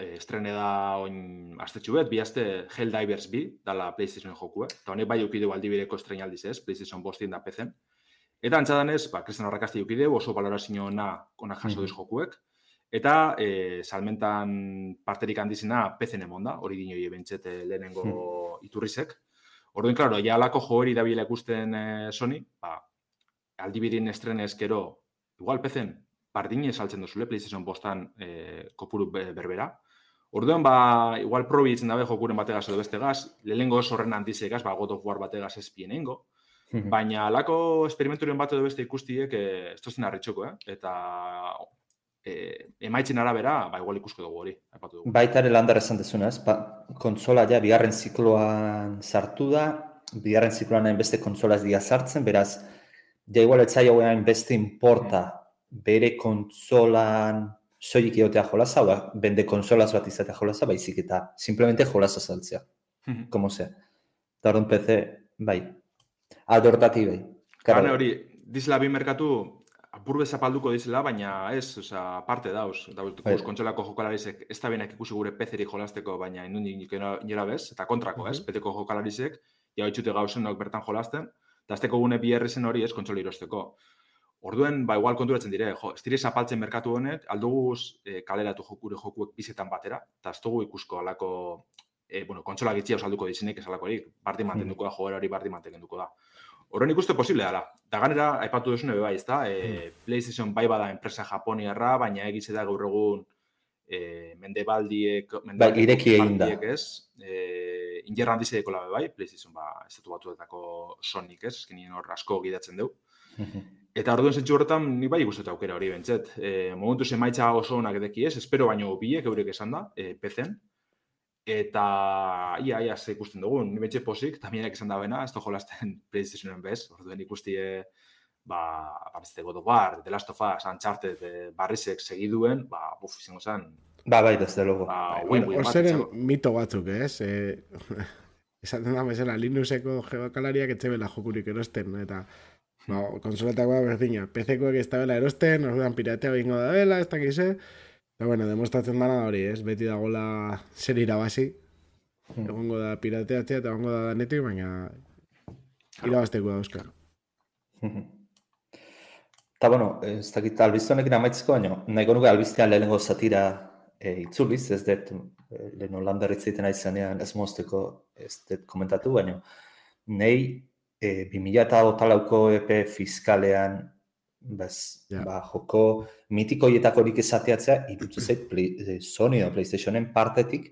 eh, estrene da oin astetxu bet, bi aste Helldivers bi, dala PlayStation joku, eh? eta honek bai eukideu aldibideko estrenaldiz ez, PlayStation bostin da PC. Eta antzadan ez, ba, kristen errakasti eukideu, oso balorazio ona onak jaso mm. jokuek, eta eh, salmentan parterik handizena PC emonda, hori dino bentset eh, lehenengo mm. iturrizek. Orduan, klaro, ja alako joeri dabila ikusten eh, Sony, ba, aldibirin estrene ezkero, igual PC bardine saltzen duzule, PlayStation bostan e, kopuru berbera. Orduan, ba, igual probi itzen dabe jokuren bategaz edo beste gaz, lehenengo oso horren antizegaz, ba, God of War bategaz ez bienengo. Baina, alako esperimenturien bat edo beste ikustiek, e, ez tozten harritxoko, eh? Eta e, emaitzen arabera, ba, igual ikusko dugu hori. Baita ere landar esan dezuna, ez? Ba, kontsola ja, bigarren zikloan sartu da, bigarren zikloan beste kontsola ez dira sartzen, beraz, ja igual etzai hauen beste importa bere kontsolan soilik egotea jolaza, ba, bende konsolaz bat izatea jolaza, baizik eta simplemente jolaza saltzea. Mm Como sea. Eta PC, bai. Adortati bai. Kane hori, dizela bi merkatu, apurbe zapalduko dizela, baina ez, oza, parte dauz. Dauz, bai. kontsolako jokalarizek, ez da benak ikusi gure PC-rik jolasteko, baina inundik nira bez, eta kontrako, mm -hmm. ez, PC-ko jokalarizek, ja itxute gauzen bertan jolasten, eta azteko gune bi zen hori ez kontsola irosteko. Orduen, ba, igual konturatzen dire, jo, ez dire zapaltzen merkatu honek, alduguz e, kaleratu jokure jokuek bizetan batera, eta ez dugu ikusko alako, e, bueno, kontsola gitzia osalduko dizenek ez alako erik, bardi mantenduko da, joera hori bardi mantenduko da. Horren ikuste posible dela. Da ganera, aipatu duzu nebe bai, ez da, e, PlayStation bai bada enpresa japoniarra, baina egitze da gaur egun e, mendebaldiek, bai, ireki egin da. Ez, e, ingerran dizideko labe bai, PlayStation ba, estatu batuetako Sonic ez, eskenien hor asko gidatzen du. Eta orduen zentsu horretan, ni bai guztetu aukera hori bentzet. E, momentu emaitza oso onak edeki ez, espero baino biek eurek esan da, e, pezen. Eta ia, ia, ze ikusten dugun, ni betxe posik, tamienek esan da bena, ez da jolazten PlayStationen bez, orduen ikusti e, ba, ba God of War, The Last of Us, Uncharted, e, barrizek segiduen, ba, buf, izango zen. Ba, bai, desde logo. Ba, bai, bueno, mito batzuk, ez? Eh, esaten da, mesela, Linuxeko geokalariak etxebela jokurik erosten, eta Ba, konsoletakoa berdina. PC-koek ez da bela erosten, orduan piratea bingo da bela, ez dakiz, eh? Eta, bueno, demostratzen dara hori, ez? Beti dagoela zer irabazi. Hmm. Egongo da pirateatzea eta egongo da danetik, baina irabazteko da, Euskar. Eta, bueno, ez dakit albizte honekin amaitzeko, baina nahiko nuke albiztean lehenengo zatira e, itzuliz, ez dut e, lehen holandarritzeiten aizanean ez mozteko ez dut komentatu, baina nahi e, 2000 eta otalauko EP fiskalean bas, ba, joko mitiko hietako horik esateatzea irutzu zait play, e, Sony o Playstationen partetik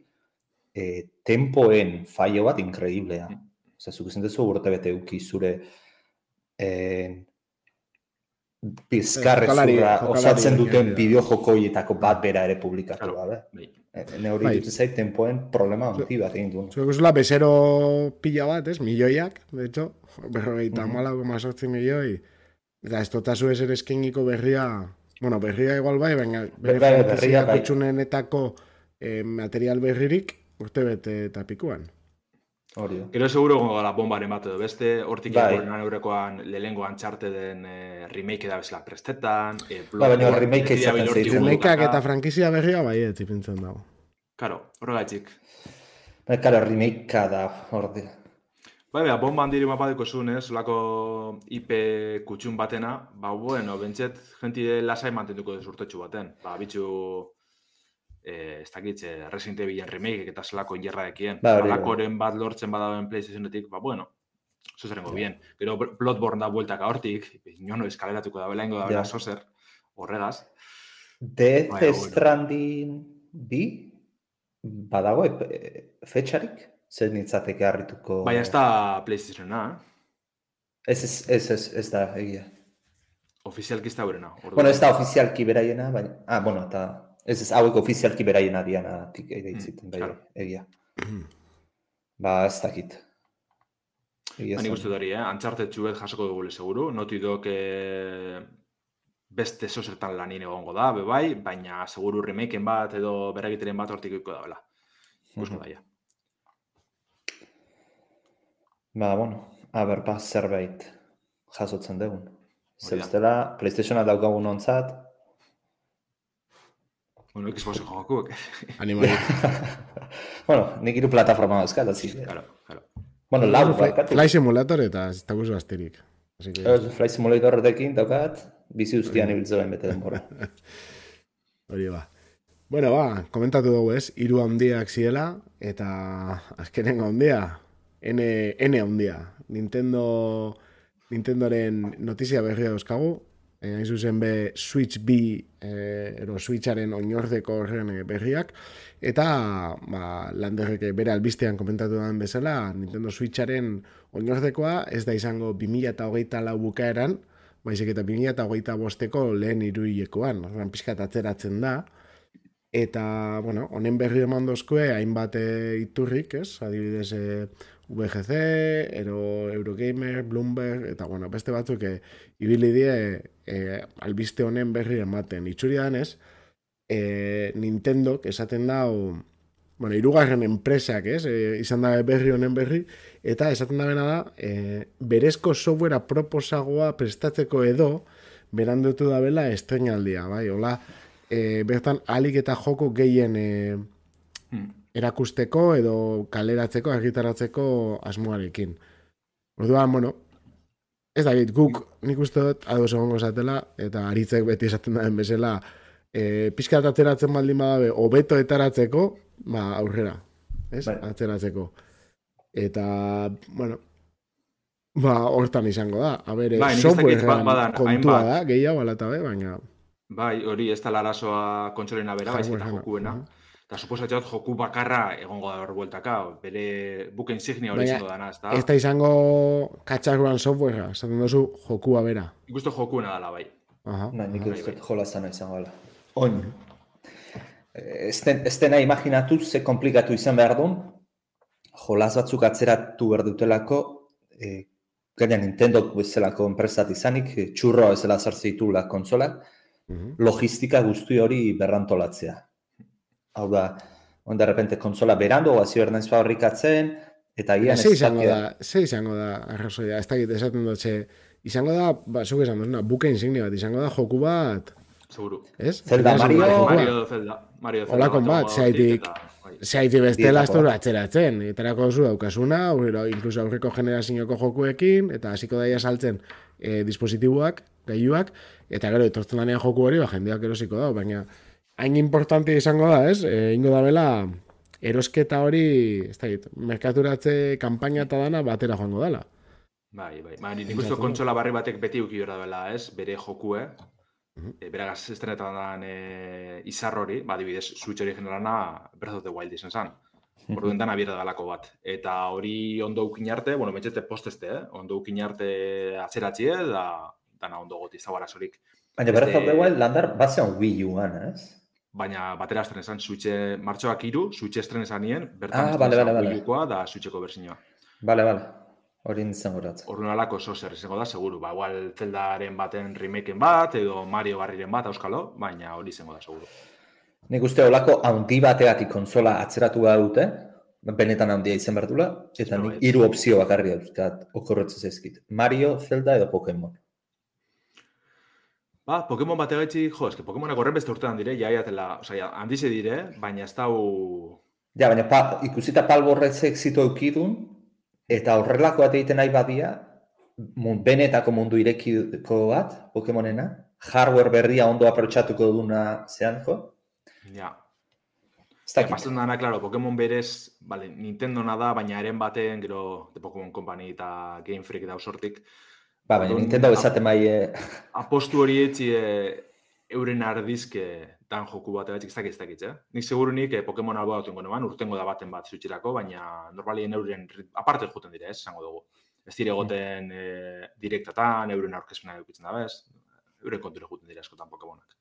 e, tempoen faio bat inkreiblea. Mm. Osa, zuk esan dezu urte bete uki zure e, bizkarre zura osatzen duten bideo joko hietako bat bera ere publikatu. Claro. Bai. Ne hori bai. dut zait tempoen problema onti bat egin duen. Zuek usula bezero pila bat, ez? Milioiak, de hecho berrogeita mm -hmm. milioi, eta ez totazu ez ere eskeniko berria, bueno, berria igual bai, baina berria, berria bai. kutsunenetako eh, material berririk urte bete eta pikuan. Hori. Gero seguro gongo la bomba ere edo beste, hortik bai. egin eurekoan lehengo antxarte den eh, remake da bezala prestetan. Eh, ba, baina remake izaten zeitzen. Remakeak eta frankizia berria bai, ez ipintzen dago. Karo, horregatik. Bai, karo, remake da, hori. Bai, bai, bomba handiri mapadeko zuen, ez, lako IP kutxun batena, ba, bueno, bentset, jenti lasai mantenduko dut urtetxu baten. Ba, bitxu, eh, ez dakitze, Resident Evil remake eta zelako injerra dekien. Ba, ba, lakoren bat lortzen badauen PlayStationetik, ba, bueno, zo zerengo bien. Gero, Bloodborne da bueltaka hortik, inono eskaleratuko da, bela ingo da, bela sozer, horregaz. Death Stranding bi, badago, e, fetxarik? Zer nintzateke harrituko... Baina ez da PlayStationa, Ez, ez, ez, ez, ez da, egia. Ofizialki ez da berena. Bueno, ez da ofizialki beraiena, baina... Ah, bueno, eta... Ez ez, hauek ofizialki beraiena diana tik egeitziten, mm, bai, egia. ba, ez dakit. Ba, nik uste dori, eh? Antxarte txuet jasoko dugu seguru. Noti dok eh, beste zozertan lanin egongo da, be bai, baina seguru remakeen bat edo beragiteren bat hortik da, bela. Gusko da, ja. Ba, bueno, a ber, pa, zerbait jasotzen dugun. Zerbestela, PlayStationa daukagun ontzat. Bueno, Xbox jokako, Animali. bueno, nik iru plataforma dauzkat, azi. Claro, claro. Bueno, lau, fly, fly Simulator eta ez da guzu asterik. Que... Fly Simulator dekin daukat, bizi ustian ibiltze bain bete denbora. Hori ba. Bueno, ba, komentatu dugu ez, iru handiak ziela, eta azkenengo handia, N, N handia. Nintendo, Nintendoren notizia berria dauzkagu. Eh, hain zuzen be Switch B, eh, ero Switcharen oinordeko horren eh, berriak. Eta ba, landerreke bere albistean komentatu den bezala, Nintendo Switcharen oinordekoa ez da izango 2008 lau bukaeran, baizik eta 2008 bosteko lehen iruilekoan, horren pixkat atzeratzen da. Eta, bueno, honen berri eman dozkue, hainbat iturrik, ez? Adibidez, VGC, ero Eurogamer, Bloomberg, eta bueno, beste batzuk e, ibili die e, albiste honen berri ematen. Itxuri danez, e, Nintendo, esaten dau, bueno, irugarren enpresak, ez, e, izan da berri honen berri, eta esaten da bena da, e, berezko softwarea proposagoa prestatzeko edo, berandutu da bela estrenaldia, bai, hola, e, bertan alik eta joko gehien e, erakusteko edo kaleratzeko, argitaratzeko asmoarekin. Orduan, bueno, ez da guk nik uste dut, ados egongo esatela, eta aritzek beti esaten da bezala, e, pixka ateratzen baldin badabe, hobeto etaratzeko, ba, aurrera, ez? Bai. Ateratzeko. Eta, bueno, ba, hortan izango da. A ber, bai, software kontua da, gehiago alata be, baina... Bai, hori ez da larazoa kontsolena bera, bai, eta jokuena. Eta suposatzen joku bakarra egongo da hor bueltaka, bere buke insignia hori izango dana, ez da? Ez da izango katxarruan softwarea, esaten duzu jokua bera. Ikustu jokuena dala, bai. Aha. Na, nik bai, uste bai. jola zana izango dela. Oin. Ez dena imaginatu ze komplikatu izan behar duen, jolaz batzuk atzeratu behar dutelako, e, gaina Nintendo bezalako enpresat izanik, e, txurroa bezala zartzitu la konsolak, mhm. logistika guzti hori berrantolatzea. Hau da, onda repente konsola berandu, oazi bernaiz fabrikatzen, eta gian ez izango da, ze izango da, arrazoia, ez da esaten dut, izango da, ba, zuk esan dut, buke insignia bat, izango da joku bat, Seguro. Ez? Zelda Mario, Mario Zelda. Mario Zelda. Hola konbat, zehaitik, zehaitik bestela aztura atzeratzen. Etarako zu daukasuna, incluso aurreko generazioako jokuekin, eta hasiko daia saltzen e, dispositiboak, gaiuak, eta gero, etortzen danean joku hori, ba, jendeak erosiko da, baina hain importante izango da, ez? E, ingo da bela, erosketa hori, ez da dit, merkaturatze kampaina eta dana batera joango dela. Bai, bai. Ba, nik uste kontsola barri batek beti uki da bela, ez? Bere joku, eh? E, beragaz estrenetan dan e, izar hori, ba, dibidez, Switch hori generana Breath of the Wild izan zen. Orduan dana bierda galako bat. Eta hori ondo ukin arte, bueno, metxete posteste, eh? ondo ukin arte atzeratxie, da dana ondo goti zauara zorik. Baina Breath of the Wild landar bat zeon Wii U-an, ez? Baina batera estren esan, Switche martxoak iru, Switche estren esan nien, bertan ah, vale, vale, vale. Da Switcheko bersinua. Bale, bale. Hori nintzen gorat. Horren alako zer izango da, seguru. Ba, igual Zeldaren baten remakeen bat, edo Mario Garriren bat, auskalo, baina hori izango da, seguru. Nik uste olako handi bateatik konsola atzeratu da dute, benetan handia izan behar dula, eta nik hiru opzio bakarri dauzkat okorretzez ezkit. Mario, Zelda edo Pokemon. Ba, Pokemon bat egaitzi, jo, eske Pokemonak horren beste urtean dire, jaia tela, oza, handize dire, baina ez dau... Ja, baina pa, ikusita palborretzek zitu eukidun, Eta horrelako bat egiten nahi badia, benetako mundu irekiko bat, Pokemonena, hardware berria ondo aprotxatuko duna zean, jo? Ja. Eta pasen dana, klaro, Pokemon berez, vale, Nintendo nada, baina eren baten, gero, The Pokemon Company eta Game Freak da usortik. Ba, baina Nintendo bezaten bai... Eh... Apostu hori etxi eh, euren ardizke dan joku bat ebatzik ez dakit, eh? Nik seguru nik eh, Pokemon alboa duten gonean, urtengo da baten bat zutxirako, baina normalien euren aparte juten dire, ez, esango dugu. Ez dire goten mm. eh, direktatan, euren aurkezpena edukitzen da, bez? Euren konture juten dire askotan Pokemonak.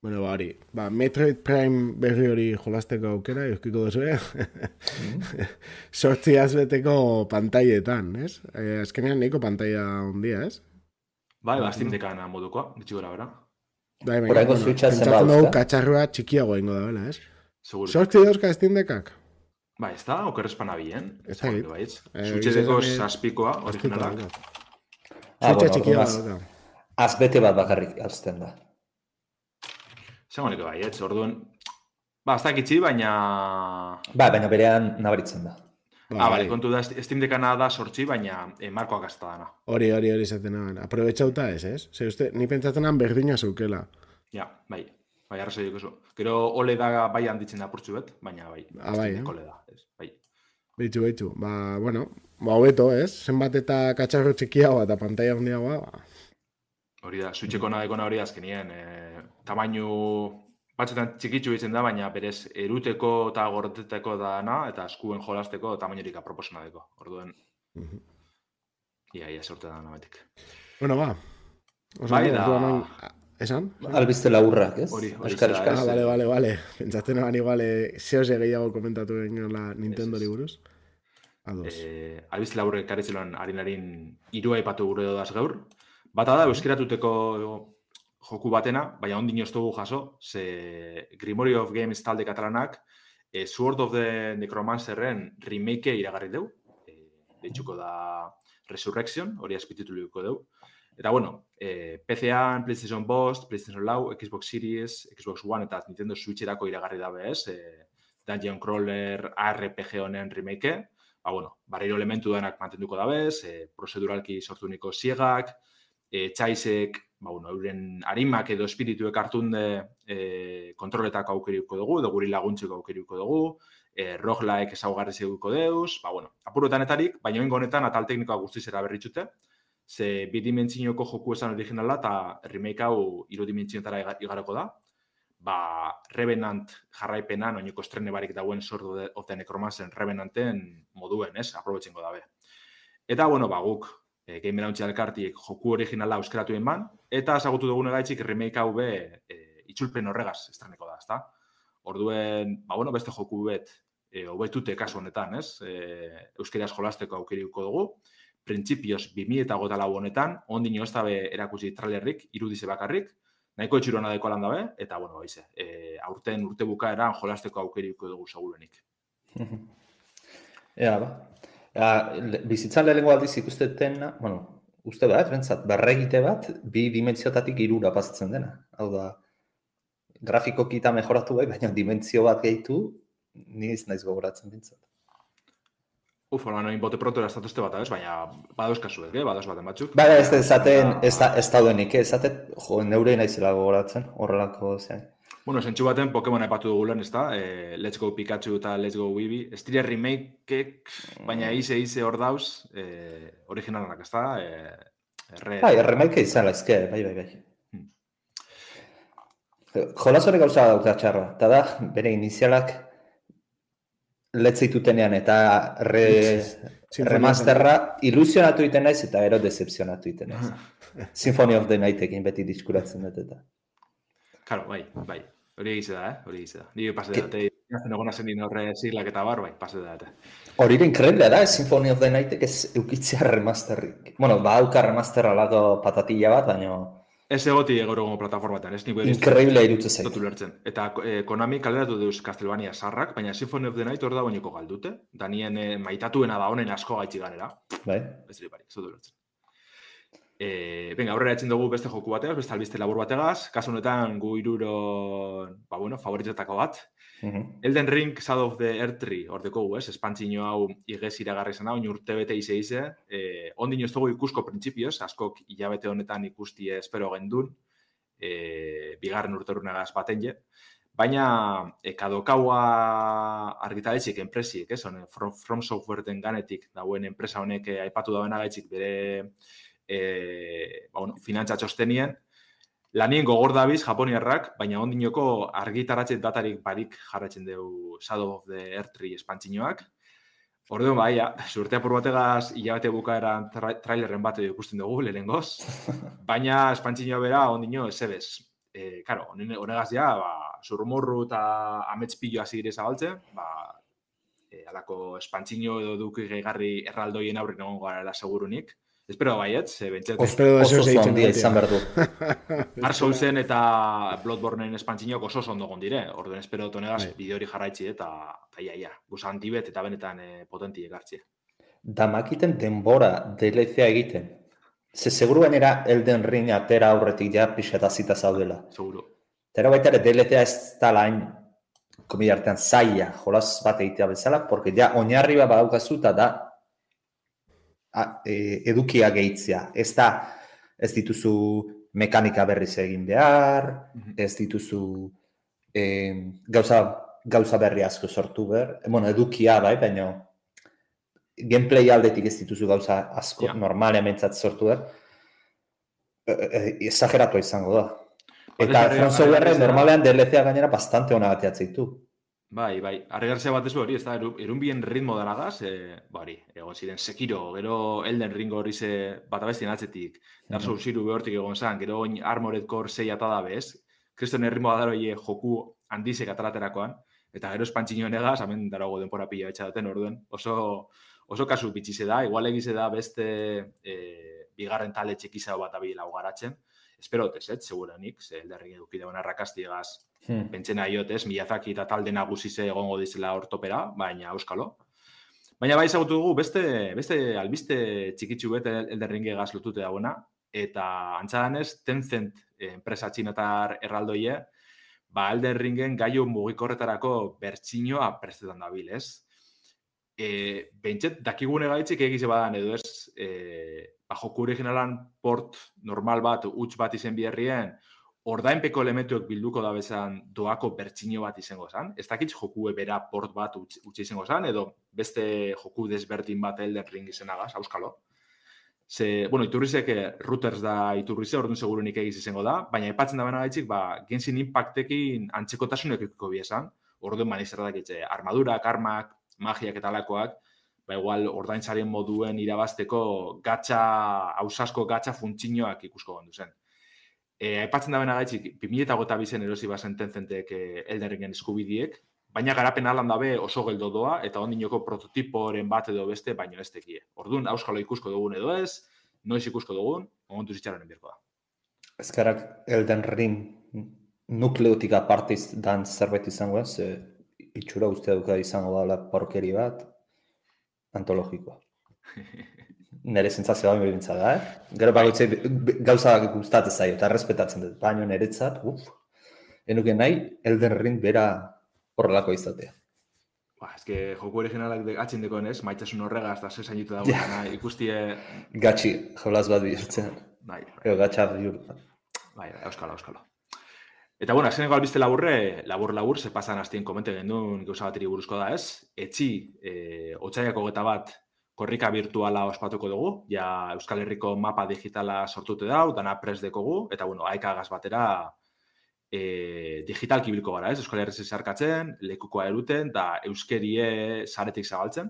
Bueno, bari, ba, Metroid Prime berri hori jolasteko aukera, euskiko duzu, eh? Mm. Sortzi azbeteko pantaietan, ez? Eh, azkenean nahiko pantaia ondia, ez? Bai, ba, Steam Deckan modukoa, bitxigora, bera. Bai, bai, zuitxa zen bauzka. Pentsatzen katxarrua txikiago ingo da, bela, ez? Seguro. Sortzi dauzka Steam Deckak? Ba, ez da, oker espana bien. Ez da, ez Zuitxe deko saspikoa, originalak. Ah, Zuitxe txikia da. Azbete bat bakarrik azten da. Zegoeneko bai, ez, orduan... Ba, ez dakitzi, baina... Ba, baina berean nabaritzen da. Ba, ah, bale, kontu da, Steam Deckana da sortzi, baina eh, markoak azta dana. Hori, hori, hori zaten nagoen. Aprobetxauta ez, ez? Zer, uste, ni pentsatzen nahan berdina zeukela. Ja, bai. Bai, arrazo dugu zu. Gero, ole da bai handitzen da purtsu bet, baina bai. Ah, bai, eh? Ole da, ez, bai. Beitu, beitu. Ba, bueno, ba, hobeto, ez? Zenbat eta katxarro txikiagoa eta pantalla handiagoa, ba. Hori da, zuitxeko nadekona hori azkenien. Eh, tamainu batzutan txikitzu ditzen da, baina berez eruteko eta gorteteko dana, eta eskuen jolasteko tamainurik aproposena deko. Orduen, mm -hmm. ia, ia sorte da nametik. Bueno, ba. Oso, bai, da... Orduan, esan? Albizte laurrak, ez? Hori, hori. Ah, vale, vale, vale. Pentsatzen nahan igual, zehoz gehiago komentatu la Nintendo es, buruz. Ados. Eh, albizte laurrek karitzeloan harin-harin irua ipatu gure dodaz gaur. Bata da, euskeratuteko joku batena, baina ondin dugu jaso, ze Grimory of Games talde katalanak e, Sword of the Necromancerren remake iragarri deu, e, deitzuko da Resurrection, hori aspitituliko deu. Eta bueno, e, PC-an, PlayStation Bost, PlayStation Lau, Xbox Series, Xbox One eta Nintendo Switcherako iragarri dabe ez, e, Dungeon Crawler RPG honen remake, ba bueno, barriro elementu denak mantenduko dabez, e, proceduralki sortu niko siegak, e, txaisek ba, bueno, euren harimak edo espirituek hartunde e, kontroletako aukeriko dugu, edo guri laguntzeko aukeriko dugu, e, rohlaek ezaugarri zeguko deuz, ba, bueno, apuruetan etarik, baina honetan atal teknikoa guztiz era berritxute, ze bidimentzinoko joku esan originala eta remake hau irudimentzinotara igarako da. Ba, Revenant jarraipena, noiniko estrene barik dauen sortu of the Necromancer Revenanten moduen, ez? Aprobetxengo dabe. Eta, bueno, ba, guk, e, Game Launch elkartiek joku originala euskeratu man, eta esagutu dugun egaitzik remake hau be e, itxulpen horregaz estreneko da, ezta? Orduen, ba, bueno, beste joku bet, e, obetute kasu honetan, ez? E, euskeraz jolasteko aukeriko dugu printzipioz 2000 eta gota lau honetan, ondin ez dabe erakutsi trailerrik, irudize bakarrik, nahiko etxurona deko lan dabe, eta, bueno, baize, e, aurten urte bukaeran jolasteko aukeriko dugu segurenik. Ea, ba. Ea, bizitzan lehenko aldiz ikusteten, bueno, uste bat, bentsat, berregite bat, bi dimentsiotatik irura pasatzen dena. Hau da, grafikoki eta mejoratu bai, baina dimentsio bat gehitu, niz naiz gogoratzen bintzat. Uf, hola, noin bote pronto eraztatu este bat, baina badoz kasu, eh? badoz baten batzuk. Baina ez esaten, ez da, ez da duenik, ez da, jo, neure naizela gogoratzen, horrelako zean. Bueno, zentsu baten Pokemon epatu dugu lehen, ez da? Eh, let's go Pikachu eta Let's go Weeby. Ez dira remake baina ize, ize hor dauz, eh, originalanak, ez da? Eh, re... Bai, remake izan laizke, bai, bai, bai. Hmm. Jolas hori gauza dauka txarra, eta da, bere inizialak, letzeitutenean eta re, remasterra ilusionatu iten naiz eta ero decepzionatu iten naiz. Symphony of the Night egin beti diskuratzen dut eta. Karo, bai, bai. Hori egize da, eh? Hori egize da. Ni pase da, te hazen egona zen horre ziglak eta bar, bai, pase da, eta. Hori increíble da, Symphony of the Night ez eukitzea remasterrik. Bueno, ba, auka remasterra lago patatilla bat, baina... Ez egoti egoro gongo plataformatan, ez niko Increíble irutzen zait. lertzen. Eta eh, Konami kaleratu deuz Castlevania sarrak, baina Symphony of the Night hor da bainiko galdute. Danien eh, maitatuena da honen asko gaitxi ganera. Bai. Ez dira bari, zotu lertzen. Eh, venga, aurrera etzen dugu beste joku bateaz, beste albiste labur bategaz. Kasu honetan gu iruro, ba bueno, favoritetako bat. -hmm. Elden Ring Shadow of the Earth Tree, hor deko gu, ez? Espantzino hau igez iragarri zena, oin urte bete ize ize. Eh, ondin ez dugu ikusko printzipioz, askok hilabete honetan ikusti espero gendun, eh, bigarren urte urunagaz baten je. Baina, e, kadokaua argitaletxik enpresiek, ez? From, from Software den ganetik, dauen enpresa honek aipatu dauen agaitxik bere eh, ba, bueno, finantza txostenien, Lanien gogor dabiz Japoniarrak, baina ondinoko argitaratze datarik barik jarratzen dugu Shadow of the Earth Tree espantzinoak. Orduan bai, ja, surte apur bategaz hilabete bukaeran tra trailerren bat ikusten dugu lehenengoz. Baina espantzinoa bera ondino esebez. E, karo, honegaz ja, ba, zurrumurru eta amets pillo hasi dire zabaltzen, ba, e, alako espantzino edo duki gehigarri erraldoien aurrin egon gara segurunik. Espero baiet, ze bentsete. Espero deseo se ditzen izan berdu. Dark Soulsen eta Bloodborneen espantzinok oso ondo gondire. Orden espero tonegaz bai. bideo hori jarraitzi eta ia, ia, gusa antibet eta benetan eh, potenti ekartzi. Da makiten denbora DLC egiten. Ze seguru gainera Elden Ring atera aurretik ja pixeta zita zaudela. Seguro. Tera baita ere DLC ez da lain komila artean zaila, jolaz bat egitea bezala, porque ja oinarri bat badaukazu eta da a, e, edukia gehitzea. Ez da, ez dituzu mekanika berriz egin behar, mhm. ez dituzu e, gauza, gauza berri asko sortu behar. E, bueno, edukia bai, baina gameplay aldetik ez dituzu gauza asko ja. normalean sortu behar. E, e, exageratu izango da. Eta Software normalean DLC-a gainera bastante hona bateatzen ditu. Bai, bai, arregarzea bat ez hori, ez da, erun bien ritmo dara gaz, e, bari, egon ziren, sekiro, gero elden ringo hori ze bat abestien atzetik, Dark Souls ziru behortik egon zan, gero oin Armored Core 6 eta da bez, kriston erritmo dara hori joku handizek atalaterakoan, eta gero espantxinio negaz, hemen darago denpora pila betxa orduen, oso, oso kasu bitxize da, igual egize da beste e, bigarren tale txekiza bat abila garatzen, espero ez, ez, seguranik, ze elderrik eduki dagoen arrakaztigaz, Hmm. Pentsen aiotez, Miyazaki eta talde nagusi ze egongo dizela ortopera, baina euskalo. Baina bai ezagutu dugu beste, beste albiste txikitsu bet elderringe gaz lotute dagoena, eta antzadanez, Tencent eh, enpresa txinatar erraldoie, ba elderringen gaio mugikorretarako bertsinoa prestetan dabil, ez? E, Bentset, dakigune gaitzik egize badan edo ez, e, ba, joku originalan port normal bat, huts bat izen biherrien, ordainpeko elementuek bilduko da bezan doako bertsino bat izango zan. Ez dakit joku bera port bat utzi izango zan, edo beste joku desberdin bat Elden Ring izanagaz, auskalo. Ze, bueno, iturrizek eh, routers da iturrize, orduan seguru nik egiz izango da, baina epatzen da bena gaitzik, ba, Genshin Impactekin antzekotasun ekiko biesan, orduan mani zer dakitze, armadurak, armak, magiak eta alakoak, ba, igual, ordaintzaren moduen irabazteko gatsa, hausasko gatsa funtzinoak ikusko gondu zen. E, aipatzen da bena gaitzik, 2008 bizen erosi bazen tenzentek e, elderringen eskubidiek, baina garapen alan dabe oso geldo doa, eta ondinoko prototiporen bat edo beste, baino ez tekie. Orduan, auskalo ikusko dugun edo ez, noiz ikusko dugun, momentu zitzaren enbirko da. Ezkarak Elden Ring nukleotik apartiz dan zerbait izango ez, itxura uste duka izango da porkeri bat, antologikoa. Nere zentzazio da, bintza da, eh? Gero bagoitzei gauza gustatzen zaio, eta respetatzen dut, baino niretzat, uff, enuke nahi, Elden Ring bera horrelako izatea. Ba, que joku originalak de, atxin dekoen ez, maitasun horregaz, da ze zainitu dago, yeah. ikustie... Gatsi, jolaz bat bihurtzen. Bai, bai. Ego, gatsa bihurtzen. Bai, bai, euskalo, euskalo. Eta bueno, azkeneko albiste laburre, labur labur, ze pasan hastien komente gendun gauza bateri buruzko da ez. Etxi, e, otxaiako geta bat, korrika virtuala ospatuko dugu, ja Euskal Herriko mapa digitala sortute dau, dana pres dekogu, eta bueno, aekagaz batera e, digital kibiliko gara ez, Euskal Herri zizarkatzen, lekukoa eruten, da euskerie zaretik zabaltzen.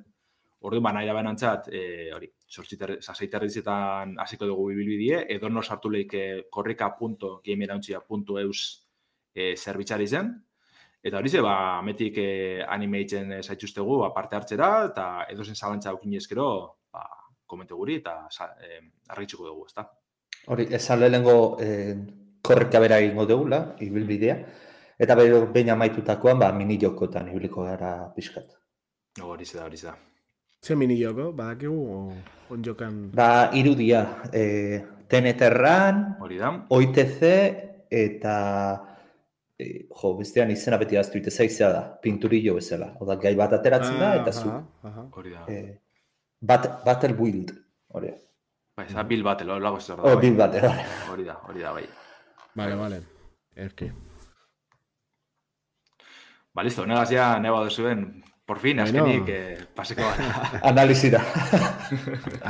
Orduan, ba, nahi da benantzat, e, hori, saseiterrizetan hasiko dugu bibilbidie, edo no sartu leike korrika.gameerauntzia.eus e, zerbitzari zen. Eta hori ze, ba, metik e, animeitzen e, zaituztegu ba, parte hartzera, eta edo zen zalantza aukin ezkero, ba, komente guri, eta e, argitzuko dugu, ezta? Hori, esan lehenengo e, korreka bera egingo dugula, ibilbidea, eta bero baina maitutakoan, ba, mini jokotan ibiliko gara pixkat. Hori ze da, hori ze da. Ze mini joko, badakigu, on jokan? Ba, irudia, e, teneterran, hori da, OITC, eta e, jo, bestean izena beti aztu ite zaizea da, pinturillo bezala. Oda, gai bat ateratzen da, eta zu. Hori da. E, bat, battle build, hori. Ba, ez da Bill Battle, hori lago ez da. Oh, Bill Battle, hori. da, hori da, bai. Vale, vale. Erki. Ba, listo, negaz ya, neba duzuen, por fin, azkenik, bueno. eh, paseko bat. Analizira.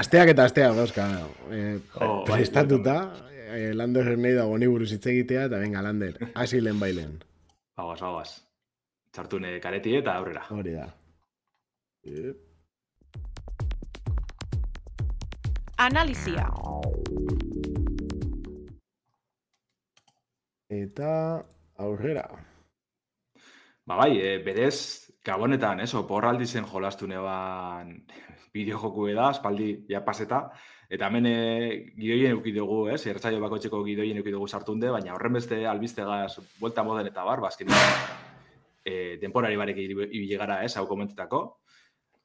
asteak eta asteak, dauzka. Eh, oh, prestatuta, bai, eh, Lander nahi dago ni buruz hitz egitea, eta venga, Lander, hasi lehen bailen. Bagoaz, bagoaz. Txartune kareti eta aurrera. Hori da. Analizia. Eta aurrera. Ba bai, e, berez, gabonetan, eso, porraldi zen jolastu neban bideo joku da, espaldi, ja paseta, Eta hemen e, gidoien euki dugu, ez? Ertzaio bakoitzeko gidoien euki dugu sartunde, baina horren beste albistegaz vuelta moden eta bar, bazken e, denporari barek ibile gara, ez? Hau komentetako.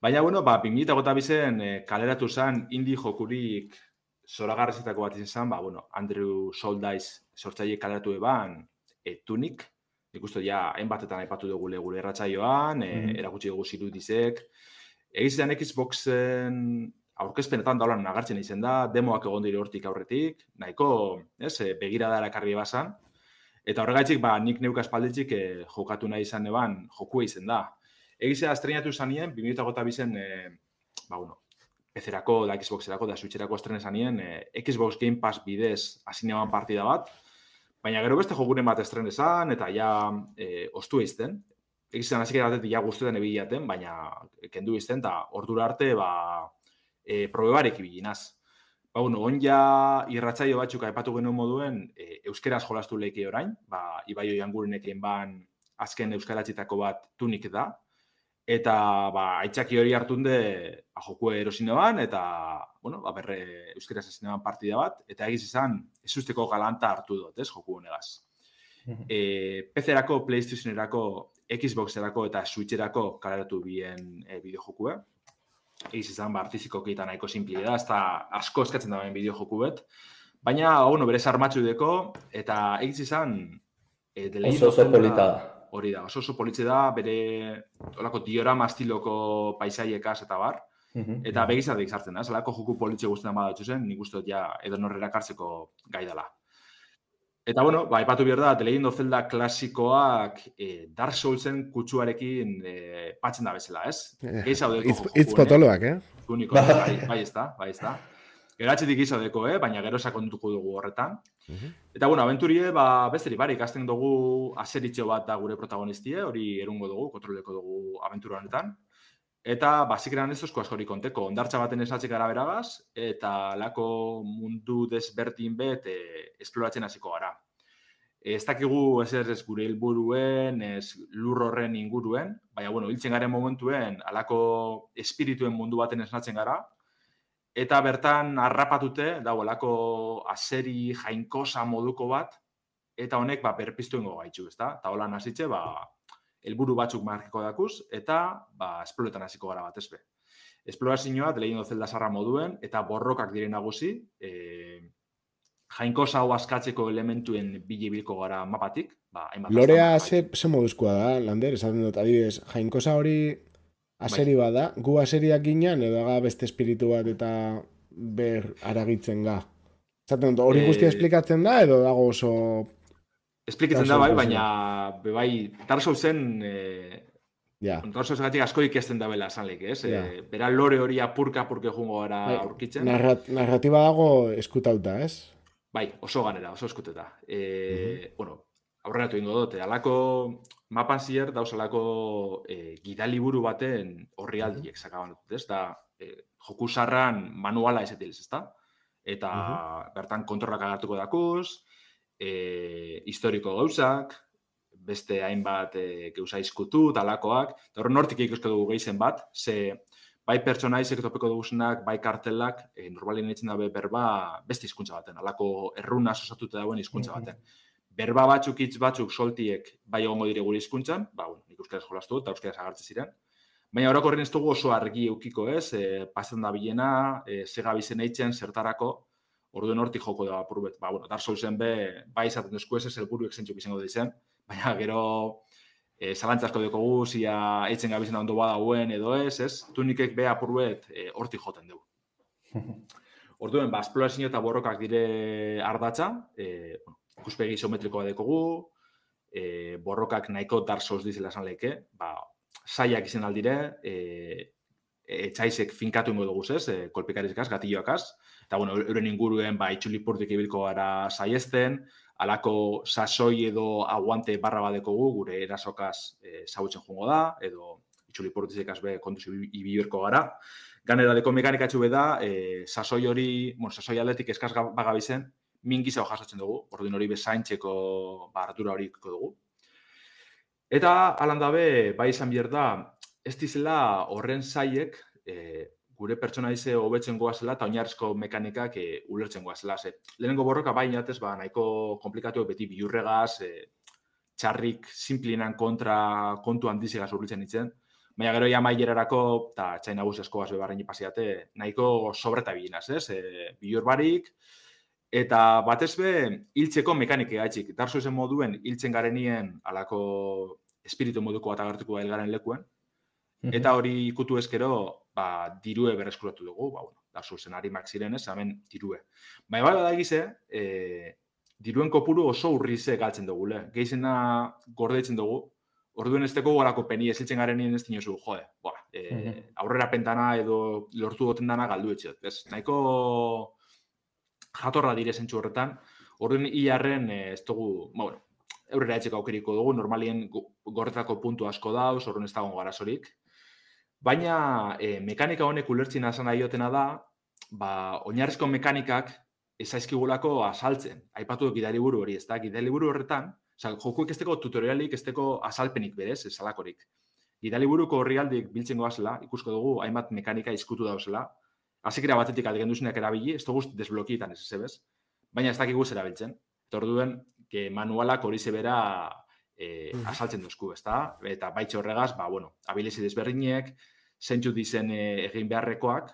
Baina, bueno, ba, pingita gota bizen e, kaleratu zen indi jokurik zoragarrezetako bat izan zen, ba, bueno, Andrew Soldaiz sortzaile kaleratu eban e, tunik, ikustu ja, hainbatetan aipatu dugu legure erratzaioan, e, mm -hmm. erakutsi dugu zirudizek. Egizetan Xboxen aurkezpenetan daulan nagartzen izen da, demoak egon dire hortik aurretik, nahiko, ez, e, begira da erakarri basan, eta horregaitzik, ba, nik neuka espalditzik e, jokatu nahi izan eban, jokua izen da. Egizea, estrenatu izan nien, 2008 bizen, e, ba, bueno, PC-erako, da Xbox-erako, da Switch-erako estrena izan nien, e, Xbox Game Pass bidez hasi partida bat, baina gero beste jokuren bat estren esan, eta ja e, ostu eizten, Egizan, hasi gara ja guztetan ebilaten, baina kendu izten, eta ordura arte, ba, e, probebarek ibilinaz. Ba, bueno, on ja irratzaio batzuk aipatu genuen moduen, e, euskeraz jolastu leike orain, ba, ibai oian gurenekien ban azken euskaratzitako bat tunik da, eta ba, aitzaki hori hartunde ba, joku erosine ban, eta bueno, ba, berre euskeraz ezin partida bat, eta egiz izan, ez usteko galanta hartu dut, ez, joku honegaz. E, PC-erako, PlayStation-erako, Xbox-erako eta Switch-erako kaleratu bien e, bideo jokue egiz izan, ba, artiziko keitan nahiko simpli da, ez da asko eskatzen da bideo joku bet. Baina, bueno, berez armatxu deko, eta egiz izan... E, oso oso polita da. Hori da, oso oso politze da, bere olako diorama estiloko paisaiekaz eta bar. Eta begizatik sartzen da, zelako joku politxe guztien badatxu zen, nik uste ja edo norrera kartzeko gai dela. Eta bueno, ba, ipatu behar da, The Legend of Zelda klasikoak eh, Dark Soulsen kutsuarekin eh, patzen da bezala, ez? Eh, Itz potoloak, eh? Uniko, bai, bai ez da, bai ez da. Gero atxetik izadeko, eh? baina gero sakontuko dugu horretan. Eta, bueno, aventurie, ba, besteri, barik, azten dugu aseritxo bat da gure protagonistie, hori erungo dugu, kontroleko dugu aventura honetan. Eta, basik eran ez duzko askori konteko, ondartza baten esatzik gara beragaz, eta lako mundu desbertin bet e, esploratzen hasiko gara. Ez dakigu ez ez gure helburuen, ez lur horren inguruen, baina, bueno, hiltzen garen momentuen, alako espirituen mundu baten esnatzen gara, eta bertan harrapatute, dagoelako azeri jainkosa moduko bat, eta honek ba, berpiztu ingo gaitxu, ez da? Eta hola nasitxe, ba, helburu batzuk markiko dakuz, eta ba, esploretan hasiko gara bat ezbe. Esplorazioa, lehindo zelda zarra moduen, eta borrokak diren nagusi, e, jainkosa hau askatzeko elementuen bilibilko gara mapatik. Ba, Lorea ze, ze moduzkoa da, Lander, esaten dut, adibidez, jainkosa hori Aseri bai. bada, gu aseriak ginen edo aga beste espiritu bat eta ber aragitzen ga. Zaten, hori e... guztia esplikatzen da edo dago oso... Esplikatzen da bai, baina bai, tarso zen... E... Ja. Gatik asko ikesten da bela esan ez? Ja. E, bera lore hori apurka apurke jungo gara bai. aurkitzen. Narrat, narratiba dago eskutauta, ez? Bai, oso ganera, oso eskuteta. E, uh -huh. Bueno, aurrenatu ingo dute, alako mapan zier dauzelako e, eh, gidaliburu baten horri aldiek sakaban dut, ez da, e, joku sarran manuala ez da? Eta bertan kontrolak agartuko dakuz, e, historiko gauzak, beste hainbat e, gauza izkutu, talakoak, eta horren nortik ikusko dugu gehizen bat, ze bai pertsonaizek topeko duguzenak, bai kartelak, e, normalin etzen dabe berba beste hizkuntza baten, alako erruna sosatuta dauen hizkuntza baten berba batzuk hitz batzuk soltiek bai egongo dire gure hizkuntzan, ba bueno, nik euskaraz jolastu eta euskaraz agertze ziren. Baina orokorren ez dugu oso argi eukiko, ez? E, pasen da bilena, e, bizen eitzen zertarako orduen hortik joko da apurbet. Ba, bueno, dar zen be, bai izaten duzku ez ez elburu eksentzuk izango dizen, baina gero e, zalantzazko deko guzia eitzen gabizen ondo badauen edo ez, ez? Tunikek be apurbet e, hortik joten dugu. Orduen, ba, esplorazio eta borrokak dire ardatza, e, bueno, ikuspegi isometrikoa dekogu, e, borrokak nahiko Dark Souls dizela esan leke, ba, saiak izen aldire, e, etxaizek finkatu ingo dugu ez, e, kolpikarizkaz, gatilloakaz, eta bueno, euren inguruen ba, itxulipurtik ibilko gara saiesten, alako sasoi edo aguante barra badekogu gure erasokaz e, zautzen jungo da, edo itxulipurtik be kontuz ibibirko gara. Ganera deko mekanikatxu da, e, sasoi hori, bueno, sasoi atletik eskaz bagabizen, mingiza jasatzen dugu, ordin hori bezaintzeko ba, hori dugu. Eta, alan dabe, bai izan bier da, ez dizela horren zaiek e, gure pertsona dize hobetzen goazela eta oinarrizko mekanikak e, ulertzen goazela. Ze, lehenengo borroka bai inatez, ba, nahiko komplikatu beti biurregaz, e, txarrik simplinan kontra kontu handizigaz urritzen ditzen. Baina gero ja mailerarako, eta txaina guzti gaz bebarren ipasiate, nahiko sobreta bilinaz, ez? E, biur barik, Eta batez be, hiltzeko mekanike gaitxik. Darzo zen moduen, hiltzen garenien alako espiritu moduko bat agertuko garen lekuen. Eta hori ikutu ezkero, ba, dirue berreskuratu dugu, ba, bueno, darzo zen harimak ziren ez, hemen dirue. Baina bada da egize, e, diruen kopuru oso urrize galtzen dugu, le. Geizena gordetzen dugu, orduen ez teko gorako peni ez hiltzen garenien ez dinosu, jode, boa, e, aurrera pentana edo lortu goten dana galdu etxe. Ez, nahiko jatorra dire zentsu horretan, horren hilarren eh, ez dugu, ba, bueno, eurrera etxeko aukeriko dugu, normalien gorretako puntu asko dauz, horren ez dago garazorik. Baina e, mekanika honek ulertzen asan aiotena da, ba, oinarrizko mekanikak ezaizkigulako asaltzen. Aipatu gidari buru hori, ez da, gidari buru horretan, oza, jokuek ez tutorialik, ez asalpenik berez, esalakorik. Gidali buruko horri aldik biltzen goazela, ikusko dugu, hainbat mekanika izkutu dauzela, Azikera batetik aldigen duzunak erabili, ez dugu desblokietan ez zebez, baina ez dakigu erabiltzen. Eta que manualak hori zebera e, asaltzen duzku, ez da? Eta baitxe horregaz, ba, bueno, abilizi desberdinek, zentsu dizen e, egin beharrekoak,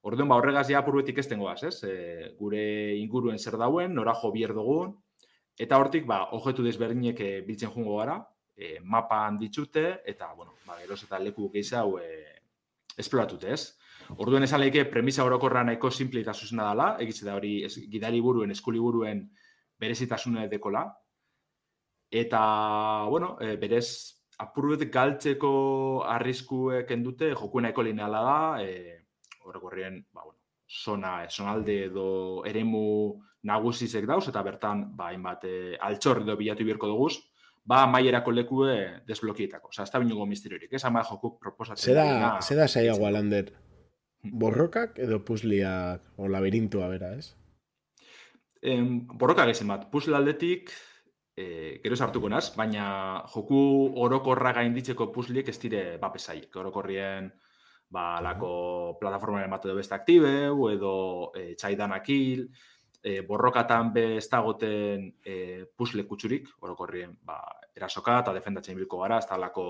Orduan, ba, horregaz ja apurbetik ez tengoaz, ez? E, gure inguruen zer dauen, nora jo bier dugun, eta hortik, ba, ojetu desberdinek e, biltzen jungo gara, e, mapa handitxute, eta, bueno, ba, eros eta leku gehiago e, esploratute, ez? Orduen esan lehike premisa orokorra nahiko simple eta zuzena dela, egitze da hori es, gidali buruen, eskuli buruen berezitasune dekola. Eta, bueno, e, berez, apurbet galtzeko arriskuek endute, joku nahiko lineala da, e, horrekorrien, ba, bueno, zona, zonalde edo eremu nagusizek dauz, eta bertan, ba, hainbat, e, altxor edo bilatu birko duguz, ba, maierako lekue desblokietako. Osa, ez da binugo misteriorik, ez ama jokuk proposatzen. Zeda, zeda saia gualander, hmm. borrokak edo puzliak o labirintua bera, ez? Em, borroka gezen bat, puzzle aldetik, e, gero sartuko naz, baina joku orokorra gainditzeko puzzleek ez dire bapesaik. Orokorrien, ba, lako plataformaren bat edo beste aktibeu, edo e, txaidanak hil, e, borrokatan be ez dagoten e, puzzle kutsurik, orokorrien, ba, erasoka eta defendatzen bilko gara, ez da lako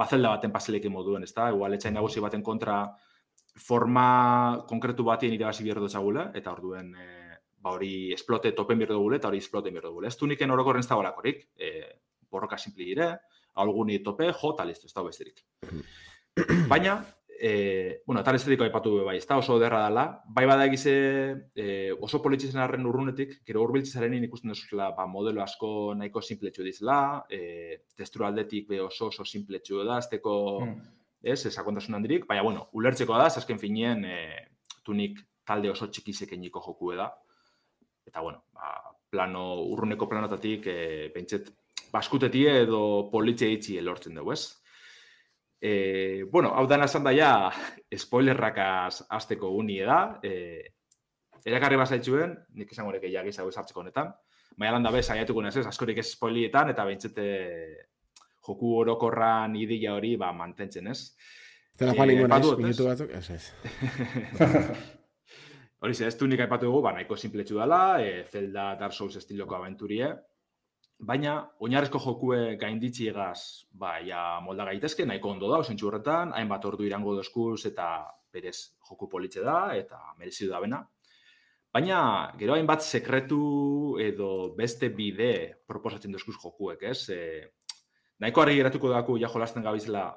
bazelda baten paselekin moduen, ez da, igual etxain nagusi baten kontra forma konkretu batien irabazi bierdo txagula, eta orduen e, ba hori esplote topen bierdo gule, eta hori esplote bierdo gule. Ez du niken orokorren ez dago lakorik, e, borroka simpli gire, alguni tope, jo, eta listo, ez dago besterik. Baina, e, bueno, eta estetiko aipatu bai, ez da oso derra dela, bai bada egize e, oso politxizen arren urrunetik, gero urbiltzizaren ikusten duzula, ba, modelo asko nahiko simpletxu dizela, e, testuru aldetik be oso oso simpletxu da, azteko, mm. ez, esakontasun handirik, baina, bueno, ulertzeko da, azken finien, e, tunik talde oso txikizekeniko joku da, eta bueno, ba, plano, urruneko planotatik, e, pentset, baskutetie edo politzia itxi elortzen dugu, ez? E, bueno, hau dana esan daia, spoilerrakaz azteko uni da, e, erakarri basaitzuen, nik esan horrek egiak izan hartzeko honetan, baina landa bez, aiatuko ez, askorik ez spoilietan, eta bentsete joku orokorran ideia hori ba, mantentzen, ez? Zela joan ingo minutu batzuk, ez ez. Hori ze, ez du nik aipatu dugu, ba, nahiko simpletxu dela, e, Zelda Dark Souls estiloko aventurie, baina oinarrezko jokue gainditzi egaz, ba, ja, molda gaitezke, nahiko ondo da, osentxu horretan, hainbat ordu irango dozkuz eta berez joku politxe da, eta merezidu da bena. Baina, gero hainbat sekretu edo beste bide proposatzen dozkuz jokuek, ez? E, nahiko argi geratuko daku ja jolasten gabizela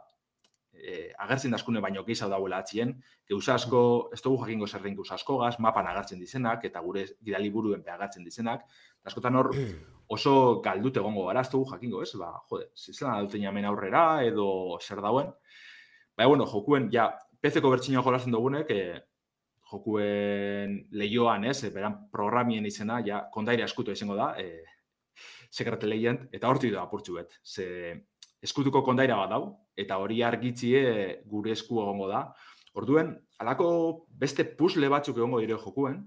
eh, agertzen daskune baino gehiago dauela atzien, geuza asko, ez dugu jakingo zerren geuza asko gaz, mapan agertzen dizenak, eta gure gidali buruen agertzen dizenak, eta askotan hor oso galdut egongo gara, ez dugu jakingo, ez? Ba, jode, zizelan aduten jamen aurrera, edo zer dauen. Baina, bueno, jokuen, ja, PC-ko bertxinio jolazen dugunek, eh, jokuen lehioan, ez, beran programien izena, ja, kondaire askutu izango da, eh, sekrete lehien, eta horti da apurtxu bet. Ze, eskutuko kondaira bat dau, eta hori argitzie gure esku egongo da. Orduen, alako beste puzzle batzuk egongo dire jokuen,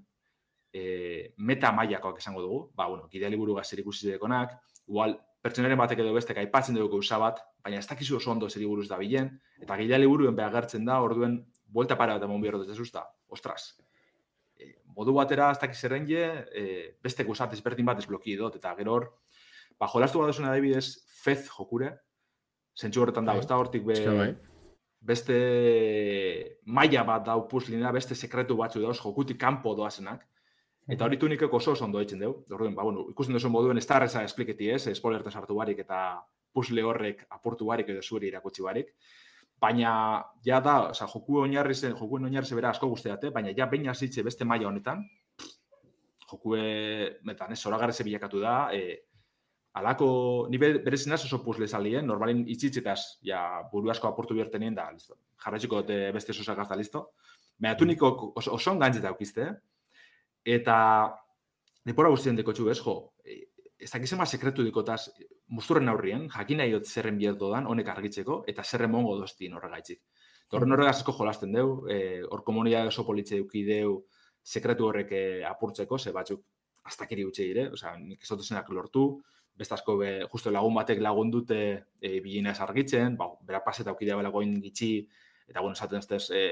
e, meta maiakoak esango dugu, ba, bueno, gidea liburu gazer ikusi dekonak, igual, pertsonaren batek edo bestek aipatzen dugu gauza bat, baina ez dakizu oso ondo zer buruz da bilen, eta gidea liburuen behagertzen da, orduen, buelta para bat emon bihar dut ostras, e, modu batera ez dakiz errenje, e, beste guzat ezberdin bat ezbloki dut, eta gero hor, ba, jolastu bat adibidez, fez jokure, zentsu horretan dago, bai. ez da hortik be, bai. beste maila bat dau puzlina, beste sekretu batzu dauz, jokutik kanpo doazenak. Eta hori tunikek oso oso ondo ditzen dugu. Orduen, ba, bueno, ikusten duzu moduen ez da reza espliketi ez, spoiler sartu barik eta puzle horrek apurtu barik edo zuri irakutsi barik. Baina, ja da, oza, joku oinarri zen, joku oinarri bera asko guzteate, baina ja baina zitze beste maila honetan, jokue, metan, ez, zoragarreze bilakatu da, e, alako, ni berezin oso puzle salien, normalin itxitzitaz, ja, buru asko aportu biertenien da, listo. Jarretxiko dute beste oso da, listo. Baina tu niko oso, oso ongantzeta aukizte, eta depora guztien deko txu, ez, jo, e, ez dakizema sekretu dikotaz, musturren aurrien, jakin nahi dut zerren bierdo dan, honek argitzeko, eta zerren mongo doztien horregaitzik. Horren horregaz asko jolasten deu, e, hor komunia oso politxe deu, sekretu horrek e, apurtzeko, ze batzuk, astakiri utxe dire, osea, nik ezotuzenak lortu, bestazko be, justo lagun batek lagun dute e, bilina argitzen, ba, bera paseta aukidea belagoin gitxi, eta bueno, esaten ez e,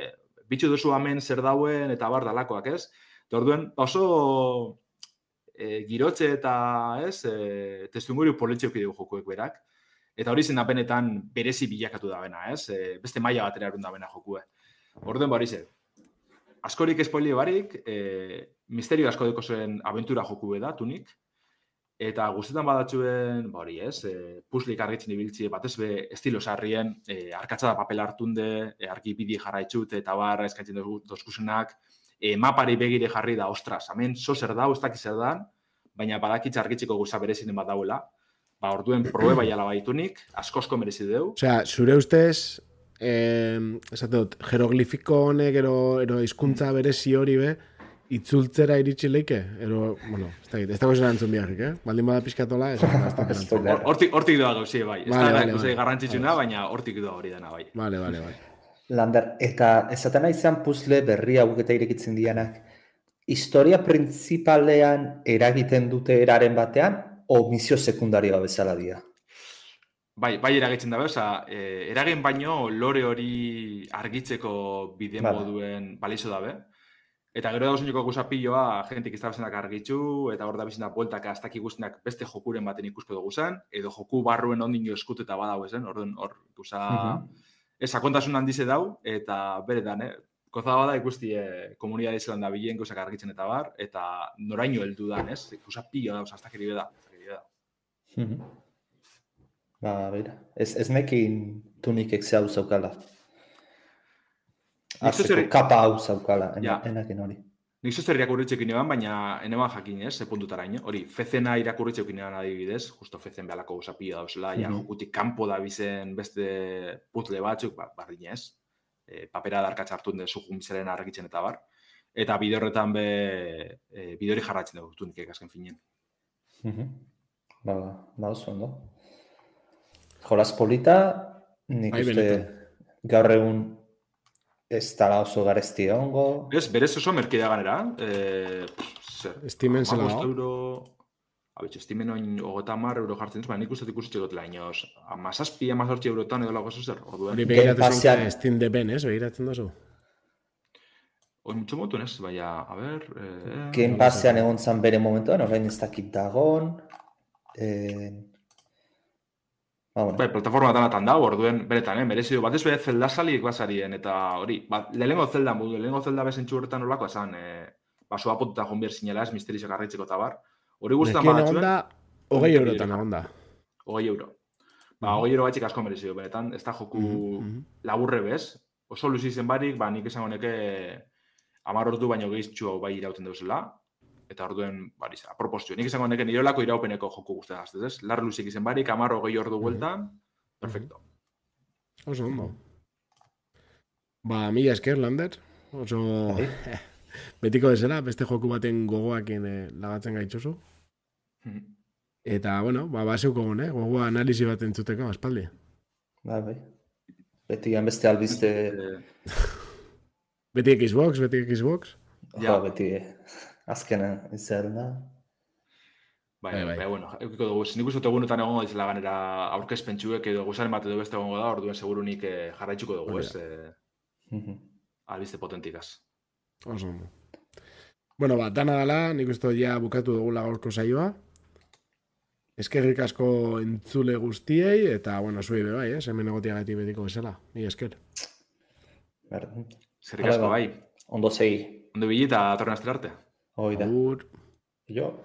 bitxu duzu hemen zer dauen eta bar dalakoak, ez? Eta orduen, oso e, girotze eta, ez, e, testunguri politxe aukideu jokuek berak, eta hori zen apenetan berezi bilakatu da bena, ez? E, beste maila batera erun da bena jokue. Orduen, bari ze, askorik espoili barik, e, misterio asko deko zen aventura joku da, tunik, Eta guztetan badatzuen, ba hori ez, e, puslik argitzen ibiltzi, batez be, estilo sarrien, e, arkatza da papel hartunde, e, argi bidi jarraitzut, eta barra eskatzen dozkusenak, e, mapari begire jarri da, ostras, hemen so zer da, ustak zer da, baina badakitza argitzeko guza berezinen bat daula, ba orduen probe bai ala baitunik, askosko merezi deu. Osea, zure ustez, eh, esate dut, jeroglifiko honek, ero, ero izkuntza berezi hori be, itzultzera iritsi leike, ero, bueno, ez da, ez da gozen antzun biharrik, eh? Baldin bada pizkatola, ez da, Hortik, hortik doa gauzi, bai. Ez vale, da, vale, garrantzitsuna, baina hortik doa hori dena, bai. Vale, vale, bai. Lander, eta esaten izan puzle berri hau eta irekitzen dianak, historia principalean eragiten dute eraren batean, o misio sekundarioa bezala dira? Bai, bai eragitzen da, oza, eh, eragen baino lore hori argitzeko bide moduen balizo dabe. Eta gero da osineko guzapilloa, jentik iztabazenak argitzu, eta hor da bizina bueltak aztak ikustenak beste jokuren baten ikusko dugu zen, edo joku barruen ondin jo eskuteta badau ezen, hor hor guza, uh -huh. eza kontasun handize dau, eta beretan, eh? Koza bada ikusti eh, komunidade zelan da bilen gauzak argitzen eta bar, eta noraino heldu dan, ez? Da, aztak eribe da. Uh -huh. Ba, bera, ez, ez nekin tunik ekzea zaukala. Azteko kapa hau zaukala, ja. enakin hori. Nik zuzter irakurritzekin eban, baina eneban jakin ez, ze puntutara ino. Hori, fezena irakurritzekin eban adibidez, justo fezen behalako usapia dauzela, mm -hmm. ja, jokutik kanpo da bizen beste putle batzuk, ba, bardin ez. E, papera darkatza hartu den zuhun bizaren argitzen eta bar. Eta bide horretan be, e, bide hori jarratzen dugu, tunik ekazken finen. Mm -hmm. Ba, ba, oso ondo. Jolas polita, nik bai, uste gaur egun Ez tala oso garezti ongo. Ez, berez oso merkidea ganera. Eh, zer, Estimen zela. euro... Abitxe, estimen oin ogota mar euro jartzen zuen, nik uste ikusi txegotela inoz. Amazazpi, amazortzi eurotan edo lago zer, orduen. Hori behiratzen zuen, Steam de Ben, ez, behiratzen dozu. Hoi mucho motu, ez, baina, a ber... Eh, Game Passean egon zan bere momentuan, horrein ez dakit dagon. Eh, Ba, bueno. Bai, plataforma danatan dago, orduen, beretan, eh, merezi du, bat ez zelda saliek basarien, eta hori, ba, lehenengo zelda mudu, lehenengo zelda bezentxu horretan olako esan, eh, ba, soa pututa jonbier sinela ez, misterizak arretzeko eta bar. Hori guztan bat zuen. Hogei eurotan egon da. Hogei euro. Ba, hogei euro batxik asko merezi du, beretan, ez da joku mm -hmm. laburre bez, oso luzi zen barik, ba, nik esan honeke amarrotu baino gehiztxu bai irauten duzela, eta orduen, bari, aproposio. Nik izango neken irolako iraupeneko joku guztia gaztez, ez? Lar luzik izen barik, amarro gehi ordu bueltan, perfecto. Oso, ondo. Ba, mila esker, Lander. Oso... Bai. Betiko desera, beste joku baten gogoakin eh, lagatzen gaitxosu. Eta, bueno, ba, baseuko eh? gogoa analizi bat entzuteko, aspaldi. Ba, bai. Beti beste albizte... beti Xbox, beti Xbox. Ja, beti, azkena izan da. Bai, bai, bai, bai, bueno, eukiko dugu, nik uste egunetan egongo dizela ganera aurkezpentsuek edo guzaren bat edo beste egongo da, orduen seguru nik eh, jarraitzuko dugu, ez? Eh, albiste potentikaz. Oso. Bueno, ba, dana dala, nik uste ja bukatu dugu lagorko saioa. Eskerrik asko entzule guztiei, eta, bueno, be bai, eh? Hemen egotia gati betiko bezala. Ni esker. Eskerrik asko, bai. Ondo segi. Ondo bilita, torna estelarte. Oida. Yo.